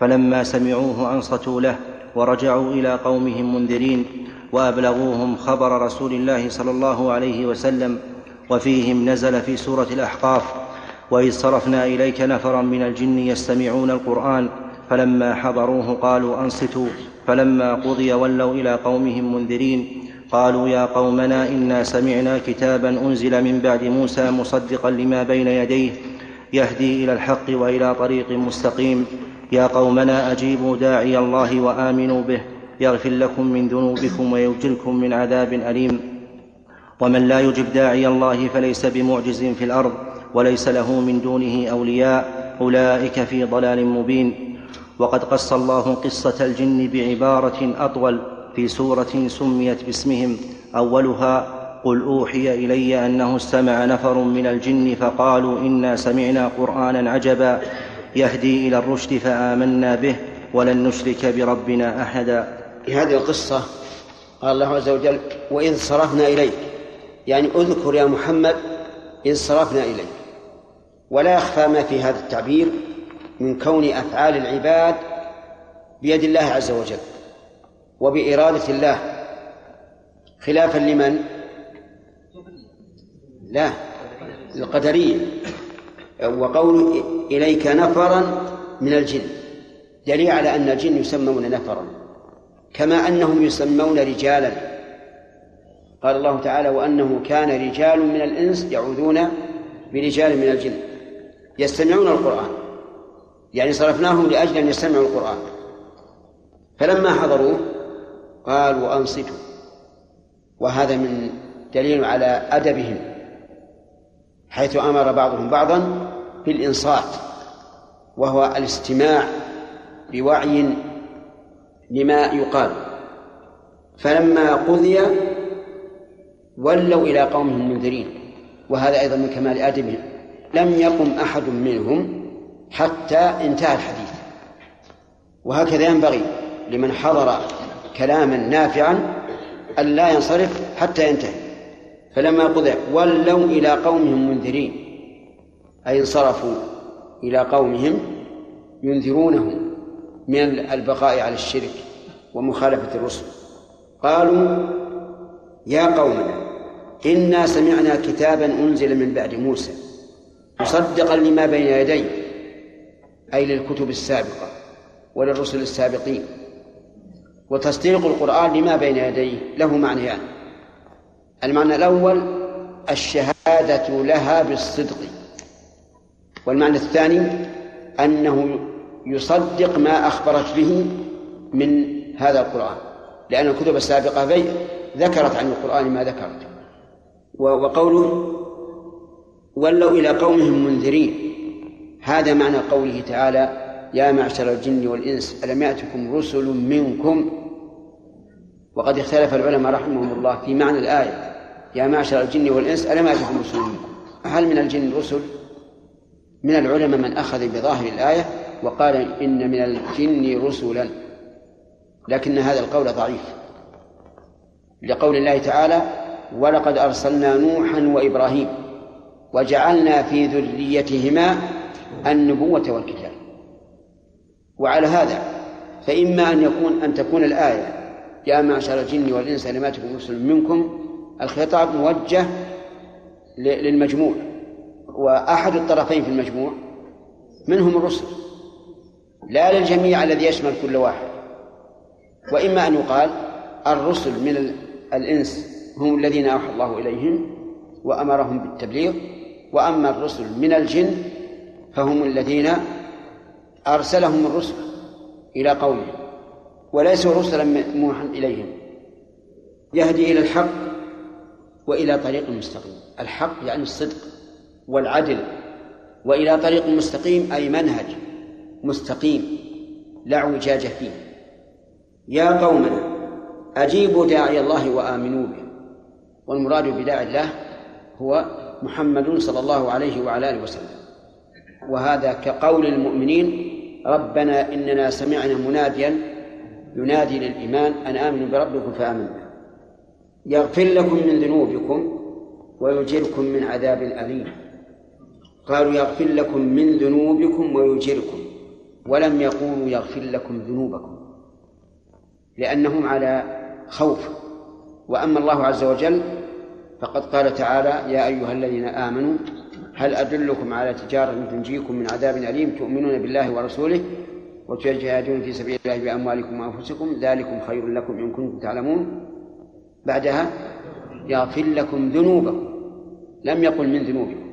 فلما سمعوه أنصتوا له ورجعوا إلى قومهم منذرين وأبلغوهم خبر رسول الله صلى الله عليه وسلم وفيهم نزل في سورة الأحقاف وإذ صرفنا إليك نفرا من الجن يستمعون القرآن فلما حضروه قالوا أنصتوا. فلما قضي ولوا إلى قومهم منذرين. قالوا يا قومنا إنا سمعنا كتابا أنزل من بعد موسى مصدقا لما بين يديه يهدي إلى الحق وإلى طريق مستقيم. يا قومنا أجيبوا داعي الله وآمنوا به يغفر لكم من ذنوبكم ويجلكم من عذاب أليم. ومن لا يجب داعي الله فليس بمعجز في الأرض وليس له من دونه أولياء أولئك في ضلال مبين. وقد قص الله قصة الجن بعبارة أطول في سورة سميت باسمهم. أولها قل أوحي إلي أنه استمع نفر من الجن فقالوا إنا سمعنا قرآنا عجبا. يهدي إلى الرشد فآمنا به ولن نشرك بربنا أحدا. في هذه القصة قال الله عز وجل وإذ صرفنا إليك. يعني اذكر يا محمد إذ صرفنا إليك. ولا يخفى ما في هذا التعبير من كون أفعال العباد بيد الله عز وجل وبإرادة الله. خلافا لمن؟ لا القدرية. وقول إليك نفرا من الجن. دليل على أن الجن يسمون نفرا. كما أنهم يسمون رجالا. قال الله تعالى وأنه كان رجال من الإنس يعوذون برجال من الجن. يستمعون القرآن. يعني صرفناهم لأجل أن يستمعوا القرآن. فلما حضروه قالوا أنصتوا. وهذا من دليل على أدبهم حيث أمر بعضهم بعضا بالإنصات وهو الاستماع بوعي لما يقال. فلما قضي ولوا إلى قومهم منذرين وهذا أيضا من كمال أدبهم. لم يقم أحد منهم حتى انتهى الحديث. وهكذا ينبغي لمن حضر كلاما نافعا أن لا ينصرف حتى ينتهي. فلما قضي ولوا إلى قومهم منذرين. أي انصرفوا إلى قومهم ينذرونهم من البقاء على الشرك ومخالفة الرسل. قالوا يا قومنا إنا سمعنا كتابا أنزل من بعد موسى مصدقا لما بين يديه. أي للكتب السابقة وللرسل السابقين. وتصديق القرآن لما بين يديه له معنيان. يعني. المعنى الأول الشهادة لها بالصدق. والمعنى الثاني أنه يصدق ما أخبرت به من هذا القرآن. لأن الكتب السابقة ذكرت عن القرآن ما ذكرت. وقوله ولوا إلى قومهم منذرين. هذا معنى قوله تعالى يا معشر الجن والإنس ألم يأتكم رسل منكم؟ وقد اختلف العلماء رحمهم الله في معنى الآية يا معشر الجن والإنس ألم يأتكم رسل منكم؟ هل من الجن رسل؟ من العلماء من أخذ بظاهر الآية وقال إن من الجن رسلا. لكن هذا القول ضعيف لقول الله تعالى ولقد أرسلنا نوحا وإبراهيم وجعلنا في ذريتهما النبوة والكتاب. وعلى هذا فإما أن يكون أن تكون الآية يا معشر الجن والإنس لما تكون رسل منكم الخطاب موجه للمجموع. وأحد الطرفين في المجموع منهم الرسل. لا للجميع الذي يشمل كل واحد. وإما أن يقال الرسل من الإنس هم الذين أوحى الله إليهم وأمرهم بالتبليغ وأما الرسل من الجن فهم الذين أرسلهم الرسل إلى قومهم وليسوا رسلا موحى إليهم يهدي إلى الحق وإلى طريق مستقيم. الحق يعني الصدق والعدل وإلى طريق مستقيم أي منهج مستقيم لا اعوجاج فيه. يا قومنا أجيبوا داعي الله وآمنوا به. والمراد بداعي الله هو محمد صلى الله عليه وعلى آله وسلم. وهذا كقول المؤمنين ربنا إننا سمعنا مناديا ينادي للإيمان أن آمنوا بربكم فآمنا يغفر لكم من ذنوبكم ويجركم من عذاب أليم قالوا يغفر لكم من ذنوبكم ويجركم ولم يقولوا يغفر لكم ذنوبكم لأنهم على خوف. وأما الله عز وجل فقد قال تعالى يا أيها الذين آمنوا هل أدلكم على تجارة تنجيكم من عذاب أليم تؤمنون بالله ورسوله وتجاهدون في سبيل الله بأموالكم وأنفسكم؟ ذلكم خير لكم إن كنتم تعلمون. بعدها يغفر لكم ذنوبكم. لم يقل من ذنوبكم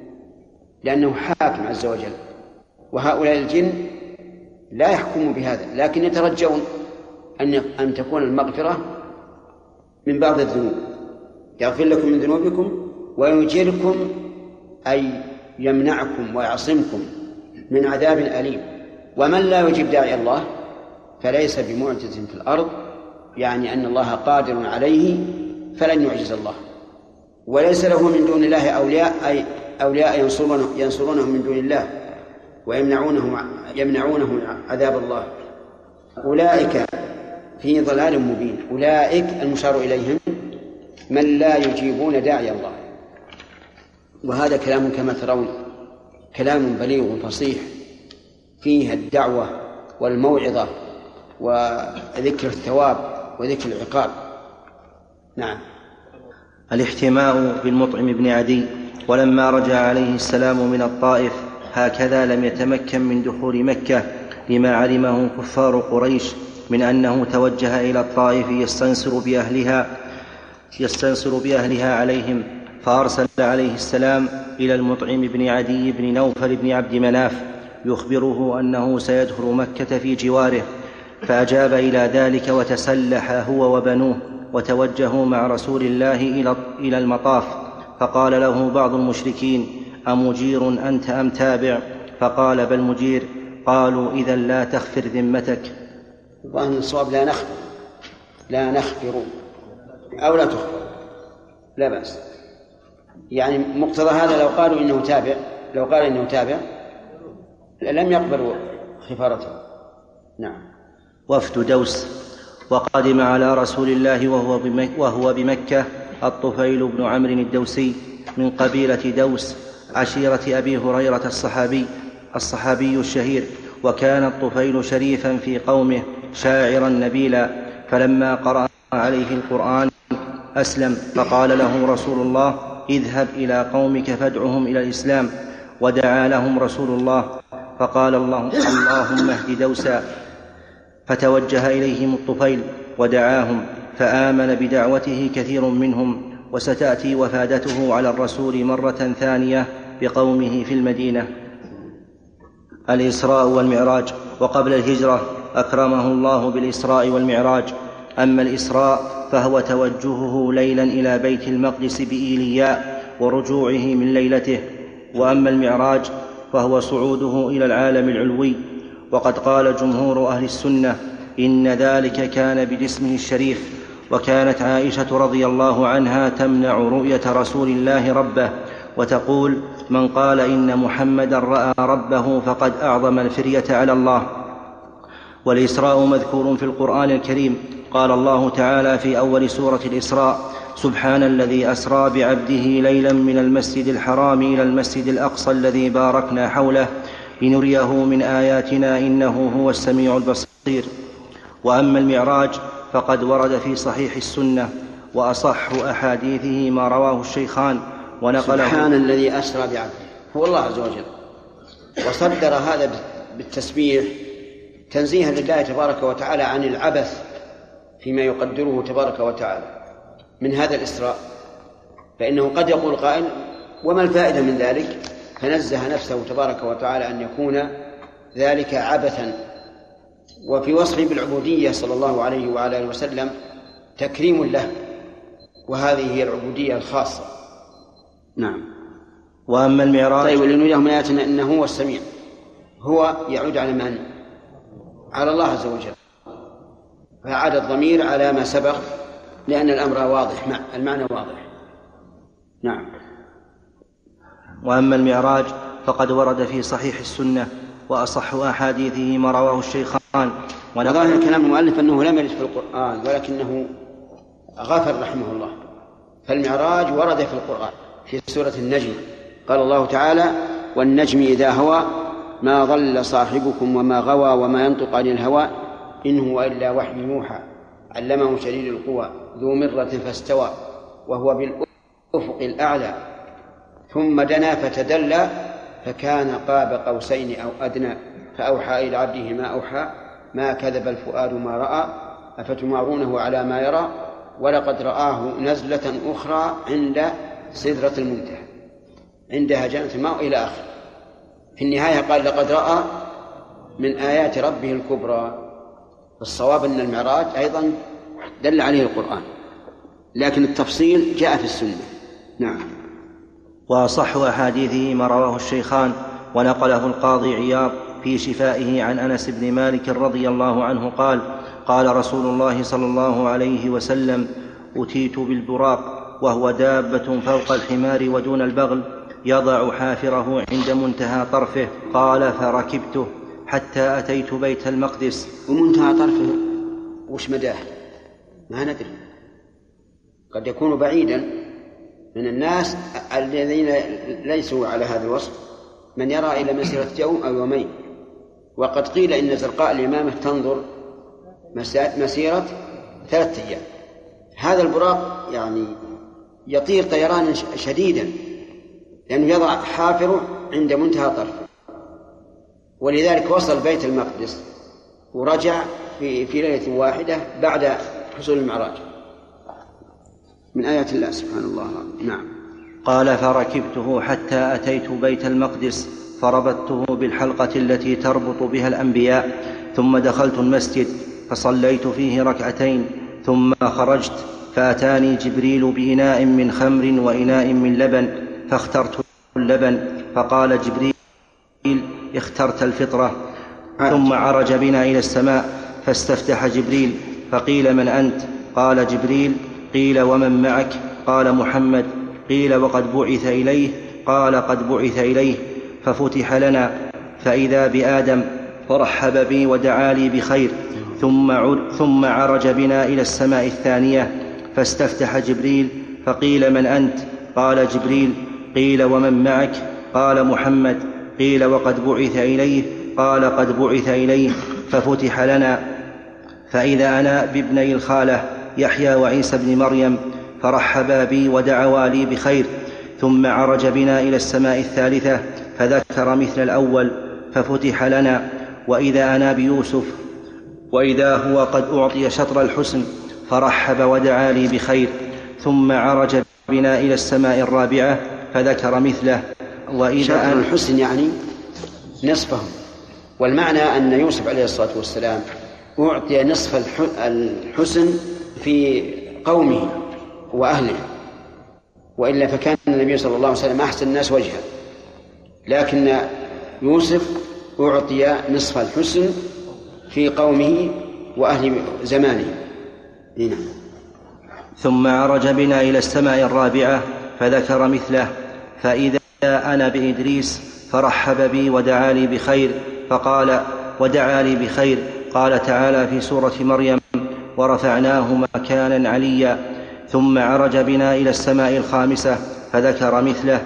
لأنه حاكم عز وجل. وهؤلاء الجن لا يحكموا بهذا لكن يترجون أن أن تكون المغفرة من بعض الذنوب. يغفر لكم من ذنوبكم ويجركم أي يمنعكم ويعصمكم من عذاب أليم. ومن لا يجيب داعي الله فليس بمعجز في الأرض يعني أن الله قادر عليه فلن يعجز الله. وليس له من دون الله أولياء أي أولياء ينصرونه ينصرونه من دون الله ويمنعونه يمنعونه عذاب الله. أولئك في ضلال مبين. أولئك المشار إليهم من لا يجيبون داعي الله. وهذا كلام كما ترون كلام بليغ فصيح فيه الدعوة والموعظة وذكر الثواب وذكر العقاب. نعم. الاحتماء بالمطعم بن عدي ولما رجع عليه السلام من الطائف هكذا لم يتمكن من دخول مكة لما علمه كفار قريش من أنه توجه إلى الطائف يستنصر بأهلها يستنصر بأهلها عليهم. فأرسل عليه السلام إلى المطعم بن عدي بن نوفل بن عبد مناف يخبره أنه سيدخل مكة في جواره فأجاب إلى ذلك وتسلح هو وبنوه وتوجهوا مع رسول الله إلى المطاف فقال له بعض المشركين أمجير أنت أم تابع؟ فقال بل مجير. قالوا إذا لا تخفر ذمتك. الظاهر الصواب لا نخفر لا نخفر أو لا تخفر لا بأس. يعني مقتضى هذا لو قالوا إنه تابع لو قال إنه تابع لم يقبلوا خفارته. نعم. وفد دوس وقدم على رسول الله وهو وهو بمكة الطفيل بن عمرو الدوسي من قبيلة دوس عشيرة أبي هريرة الصحابي الصحابي الشهير وكان الطفيل شريفا في قومه شاعرا نبيلا فلما قرأ عليه القرآن أسلم فقال له رسول الله اذهب إلى قومك فادعهم إلى الإسلام ودعا لهم رسول الله فقال الله اللهم اهد دوسا. فتوجه إليهم الطفيل ودعاهم فآمن بدعوته كثير منهم وستأتي وفادته على الرسول مرة ثانية بقومه في المدينة. الإسراء والمعراج. وقبل الهجرة أكرمه الله بالإسراء والمعراج. أما الإسراء فهو توجهه ليلا إلى بيت المقدس بإيلياء ورجوعه من ليلته. وأما المعراج فهو صعوده إلى العالم العلوي. وقد قال جمهور أهل السنة إن ذلك كان بجسمه الشريف وكانت عائشة رضي الله عنها تمنع رؤية رسول الله ربه. وتقول من قال إن محمدا رأى ربه فقد أعظم الفرية على الله. والإسراء مذكور في القرآن الكريم. قال الله تعالى في أول سورة الإسراء سبحان الذي أسرى بعبده ليلا من المسجد الحرام إلى المسجد الأقصى الذي باركنا حوله لنريه من آياتنا إنه هو السميع البصير. وأما المعراج فقد ورد في صحيح السنة وأصح أحاديثه ما رواه الشيخان ونقله. سبحان الذي أسرى بعبده. هو الله عز وجل. وصدر هذا بالتسبيح تنزيها لله تبارك وتعالى عن العبث فيما يقدره تبارك وتعالى. من هذا الإسراء فإنه قد يقول قائل وما الفائدة من ذلك؟ فنزه نفسه تبارك وتعالى أن يكون ذلك عبثا. وفي وصفه بالعبودية صلى الله عليه وعلى آله وسلم تكريم له وهذه هي العبودية الخاصة. نعم. وأما المعراج طيب ولنريهم آياتنا إنه هو السميع. هو يعود على من؟ على الله عز وجل. فعاد الضمير على ما سبق لأن الأمر واضح المعنى واضح. نعم. وأما المعراج فقد ورد في صحيح السنة وأصح أحاديثه ما رواه الشيخان. وظاهر كلام المؤلف أنه لم يرد في القرآن ولكنه غفر رحمه الله. فالمعراج ورد في القرآن في سورة النجم. قال الله تعالى والنجم إذا هوى ما ضل صاحبكم وما غوى وما ينطق عن الهوى إن هو إلا وحي يوحى. علمه شديد القوى ذو مرة فاستوى وهو بالأفق الأعلى. ثم دنا فتدلى فكان قاب قوسين أو أدنى. فأوحى إلى عبده ما أوحى ما كذب الفؤاد ما رأى. أفتمارونه على ما يرى؟ ولقد رآه نزلة أخرى عند سدرة المنتهى عندها جنة الماء إلى آخره. في النهاية قال لقد رأى من آيات ربه الكبرى. الصواب أن المعراج أيضا دل عليه القرآن لكن التفصيل جاء في السنة. نعم. وأصح أحاديثه ما رواه الشيخان ونقله القاضي عياض في شفائه عن أنس بن مالك رضي الله عنه قال قال رسول الله صلى الله عليه وسلم أتيت بالبراق وهو دابة فوق الحمار ودون البغل يضع حافره عند منتهى طرفه قال فركبته. حتى أتيت بيت المقدس. ومنتهى طرفه وش مداه؟ ما ندري. قد يكون بعيدا من الناس الذين ليسوا على هذا الوصف من يرى إلى مسيرة يوم أو يومين. وقد قيل إن زرقاء الإمامة تنظر مسيرة ثلاثة أيام. هذا البراق يعني يطير طيرانا شديدا لأنه يضع حافره عند منتهى طرفه. ولذلك وصل بيت المقدس ورجع في في ليلة واحدة بعد حصول المعراج. من آيات الله سبحانه الله نعم. قال فركبته حتى أتيت بيت المقدس فربطته بالحلقة التي تربط بها الأنبياء ثم دخلت المسجد فصليت فيه ركعتين ثم خرجت فأتاني جبريل بإناء من خمر وإناء من لبن فاخترت اللبن فقال جبريل اخترت الفطرة ثم عرج بنا إلى السماء فاستفتح جبريل فقيل من أنت؟ قال جبريل قيل ومن معك؟ قال محمد قيل وقد بعث إليه؟ قال قد بعث إليه ففتح لنا فإذا بآدم فرحب بي ودعا لي بخير ثم, ثم عرج بنا إلى السماء الثانية فاستفتح جبريل فقيل من أنت؟ قال جبريل قيل ومن معك؟ قال محمد قيل وقد بعث إليه قال قد بعث إليه ففتح لنا. فإذا أنا بابني الخالة يحيى وعيسى بن مريم فرحبا بي ودعوا لي بخير ثم عرج بنا إلى السماء الثالثة فذكر مثل الأول ففتح لنا. وإذا أنا بيوسف وإذا هو قد أعطي شطر الحسن فرحب ودعا لي بخير ثم عرج بنا إلى السماء الرابعة فذكر مثله. وإذا الحسن يعني نصفه والمعنى أن يوسف عليه الصلاة والسلام أعطي نصف الحسن في قومه وأهله. وإلا فكان النبي صلى الله عليه وسلم أحسن الناس وجها. لكن يوسف أعطي نصف الحسن في قومه وأهل زمانه. نعم. ثم عرج بنا إلى السماء الرابعة فذكر مثله فإذا أنا بإدريس فرحب بي ودعا لي بخير فقال ودعا لي بخير. قال تعالى في سورة مريم ورفعناه مكانا عليا ثم عرج بنا إلى السماء الخامسة فذكر مثله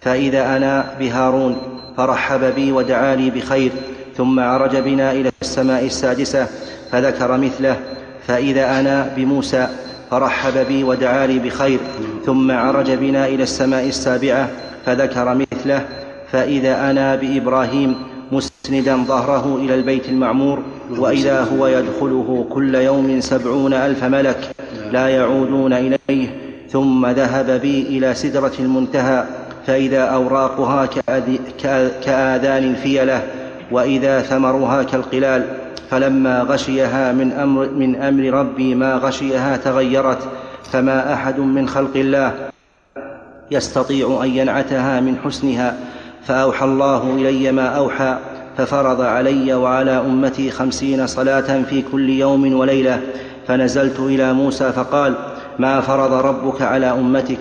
فإذا أنا بهارون فرحب بي ودعا لي بخير ثم عرج بنا إلى السماء السادسة فذكر مثله فإذا أنا بموسى فرحب بي ودعا لي بخير ثم عرج بنا إلى السماء السابعة فذكر مثله فإذا أنا بإبراهيم مسندا ظهره إلى البيت المعمور وإذا هو يدخله كل يوم سبعون ألف ملك لا يعودون إليه ثم ذهب بي إلى سدرة المنتهى فإذا أوراقها كآذان الفيلة وإذا ثمرها كالقلال فلما غشيها من أمر, من أمر ربي ما غشيها تغيرت فما أحد من خلق الله يستطيع أن ينعتها من حسنها فأوحى الله إلي ما أوحى ففرض علي وعلى أمتي خمسين صلاة في كل يوم وليلة فنزلت إلى موسى فقال ما فرض ربك على أمتك؟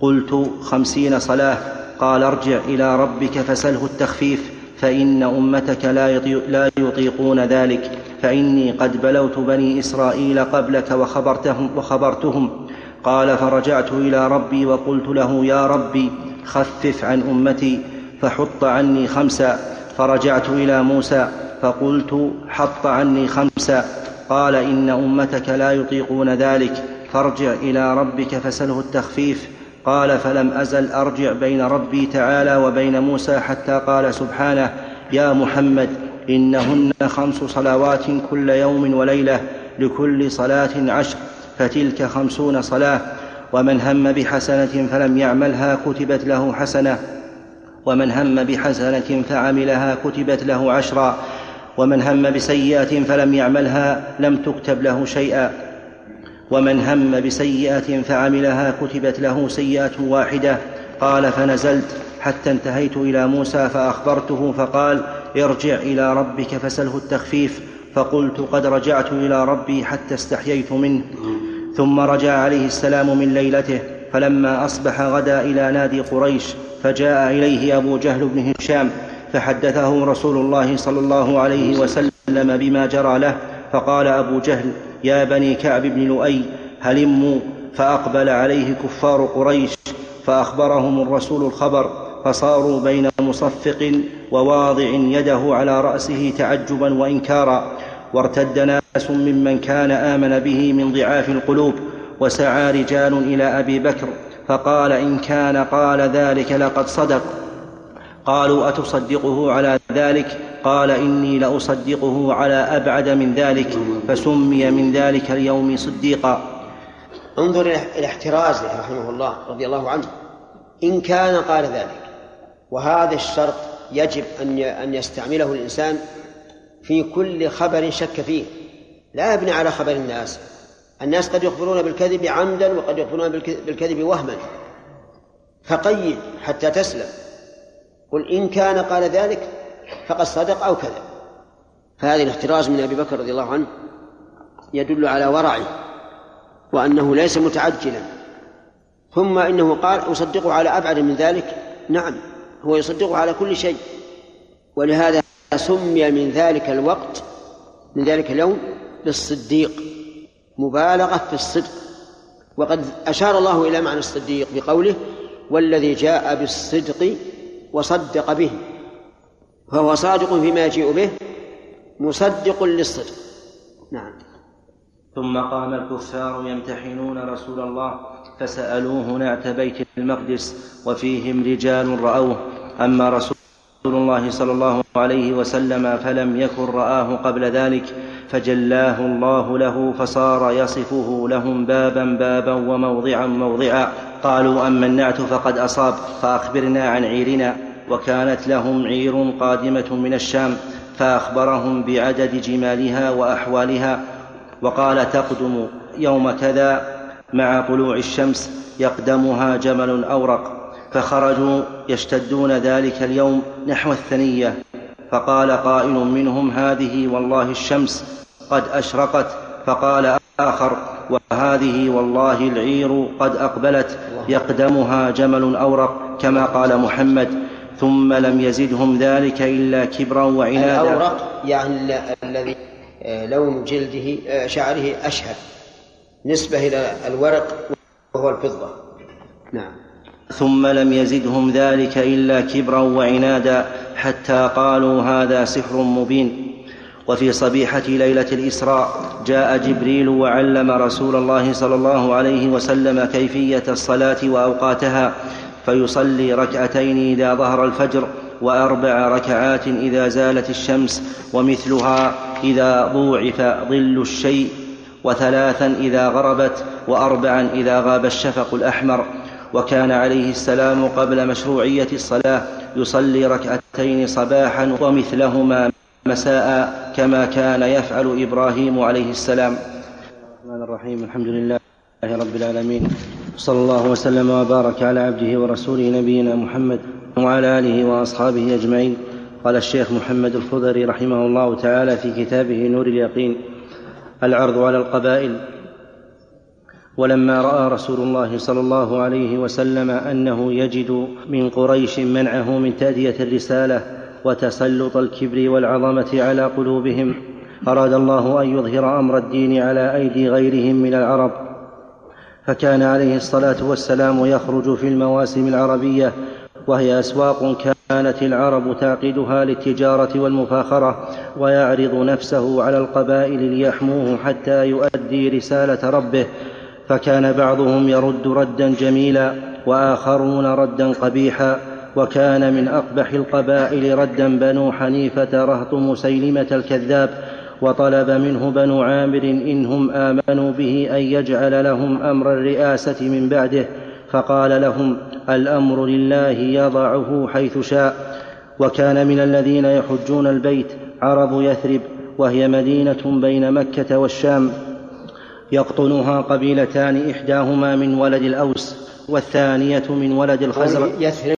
قلت خمسين صلاة. قال ارجع إلى ربك فسله التخفيف فإن أمتك لا يطيقون ذلك فإني قد بلوت بني إسرائيل قبلك وخبرتهم, وخبرتهم قال فرجعت إلى ربي وقلت له يا ربي خفف عن أمتي فحط عني خمسا. فرجعت إلى موسى فقلت حط عني خمسا. قال إن أمتك لا يطيقون ذلك. فارجع إلى ربك فسله التخفيف. قال فلم أزل أرجع بين ربي تعالى وبين موسى حتى قال سبحانه يا محمد إنهن خمس صلوات كل يوم وليلة لكل صلاة عشر. فتلك خمسون صلاة ومن هم بحسنة فلم يعملها كتبت له حسنة ومن هم بحسنة فعملها كتبت له عشرا ومن هم بسيئة فلم يعملها لم تكتب له شيئا ومن هم بسيئة فعملها كتبت له سيئة واحدة. قال فنزلت. حتى انتهيت إلى موسى فأخبرته فقال ارجع إلى ربك فسله التخفيف. فقلت قد رجعت إلى ربي حتى استحييت منه. ثم رجع عليه السلام من ليلته فلما أصبح غدا إلى نادي قريش فجاء إليه أبو جهل بن هشام فحدثه رسول الله صلى الله عليه وسلم بما جرى له فقال أبو جهل يا بني كعب بن لؤي هلموا فأقبل عليه كفار قريش فأخبرهم الرسول الخبر فصاروا بين مصفق وواضع يده على رأسه تعجبا وإنكارا وارتد ناس ممن كان آمن به من ضعاف القلوب وسعى رجال إلى أبي بكر فقال إن كان قال ذلك لقد صدق. قالوا أتصدقه على ذلك؟ قال إني لأصدقه على أبعد من ذلك فسمي من ذلك اليوم صديقا. انظر إلى احترازه رحمه الله رضي الله عنه. إن كان قال ذلك وهذا الشرط يجب أن أن يستعمله الإنسان في كل خبر شك فيه. لا يبني على خبر الناس. الناس قد يخبرون بالكذب عمدا وقد يخبرون بالكذب وهما. فقيد حتى تسلم. قل إن كان قال ذلك فقد صدق أو كذب. فهذا الاحتراز من أبي بكر رضي الله عنه يدل على ورعه وأنه ليس متعجلا. ثم إنه قال أصدقه على أبعد من ذلك. نعم هو يصدقه على كل شيء. ولهذا سمي من ذلك الوقت من ذلك اليوم بالصديق مبالغة في الصدق. وقد أشار الله إلى معنى الصديق بقوله والذي جاء بالصدق وصدق به. فهو صادق فيما يجيء به مصدق للصدق. نعم. ثم قام الكفار يمتحنون رسول الله فسألوه نعت بيت المقدس وفيهم رجال رأوه. أما رسول الله صلى الله عليه وسلم فلم يكن رآه قبل ذلك فجلاه الله له فصار يصفه لهم بابا بابا وموضعا موضعا. قالوا أما النعت فقد أصاب فأخبرنا عن عيرنا وكانت لهم عير قادمة من الشام فأخبرهم بعدد جمالها وأحوالها وقال تقدم يوم كذا مع طلوع الشمس يقدمها جمل أورق. فخرجوا يشتدون ذلك اليوم نحو الثنية فقال قائل منهم هذه والله الشمس قد أشرقت فقال آخر وهذه والله العير قد أقبلت يقدمها جمل أورق كما قال محمد ثم لم يزدهم ذلك إلا كبرا وعنادا. الأورق يعني الذي آه، لون جلده آه، شعره أشهب نسبة إلى الورق وهو الفضة. نعم. ثم لم يزدهم ذلك إلا كبرا وعنادا حتى قالوا هذا سحر مبين. وفي صبيحة ليلة الإسراء جاء جبريل وعلم رسول الله صلى الله عليه وسلم كيفية الصلاة وأوقاتها فيصلي ركعتين إذا ظهر الفجر وأربع ركعات إذا زالت الشمس ومثلها إذا ضوعف ظل الشيء وثلاثا إذا غربت وأربعا إذا غاب الشفق الأحمر. وكان عليه السلام قبل مشروعية الصلاة يصلي ركعتين صباحا ومثلهما مساء كما كان يفعل إبراهيم عليه السلام. الرحمن الرحيم. الحمد لله رب العالمين. صلى الله وسلم وبارك على عبده ورسوله نبينا محمد وعلى آله وأصحابه أجمعين. قال الشيخ محمد الخضري رحمه الله تعالى في كتابه نور اليقين. العرض على القبائل. ولما رأى رسول الله صلى الله عليه وسلم أنه يجد من قريش منعه من تأدية الرسالة وتسلط الكبر والعظمة على قلوبهم أراد الله أن يظهر أمر الدين على أيدي غيرهم من العرب. فكان عليه الصلاة والسلام يخرج في المواسم العربية وهي أسواق كانت العرب تعقدها للتجارة والمفاخرة ويعرض نفسه على القبائل ليحموه حتى يؤدي رسالة ربه فكان بعضهم يرد ردا جميلا وآخرون ردا قبيحا وكان من أقبح القبائل ردا بنو حنيفة رهط مسيلمة الكذاب وطلب منه بنو عامر إنهم آمنوا به أن يجعل لهم أمر الرئاسة من بعده فقال لهم الأمر لله يضعه حيث شاء وكان من الذين يحجون البيت عرب يثرب وهي مدينة بين مكة والشام يقطنها قبيلتان إحداهما من ولد الأوس والثانية من ولد الخزرج.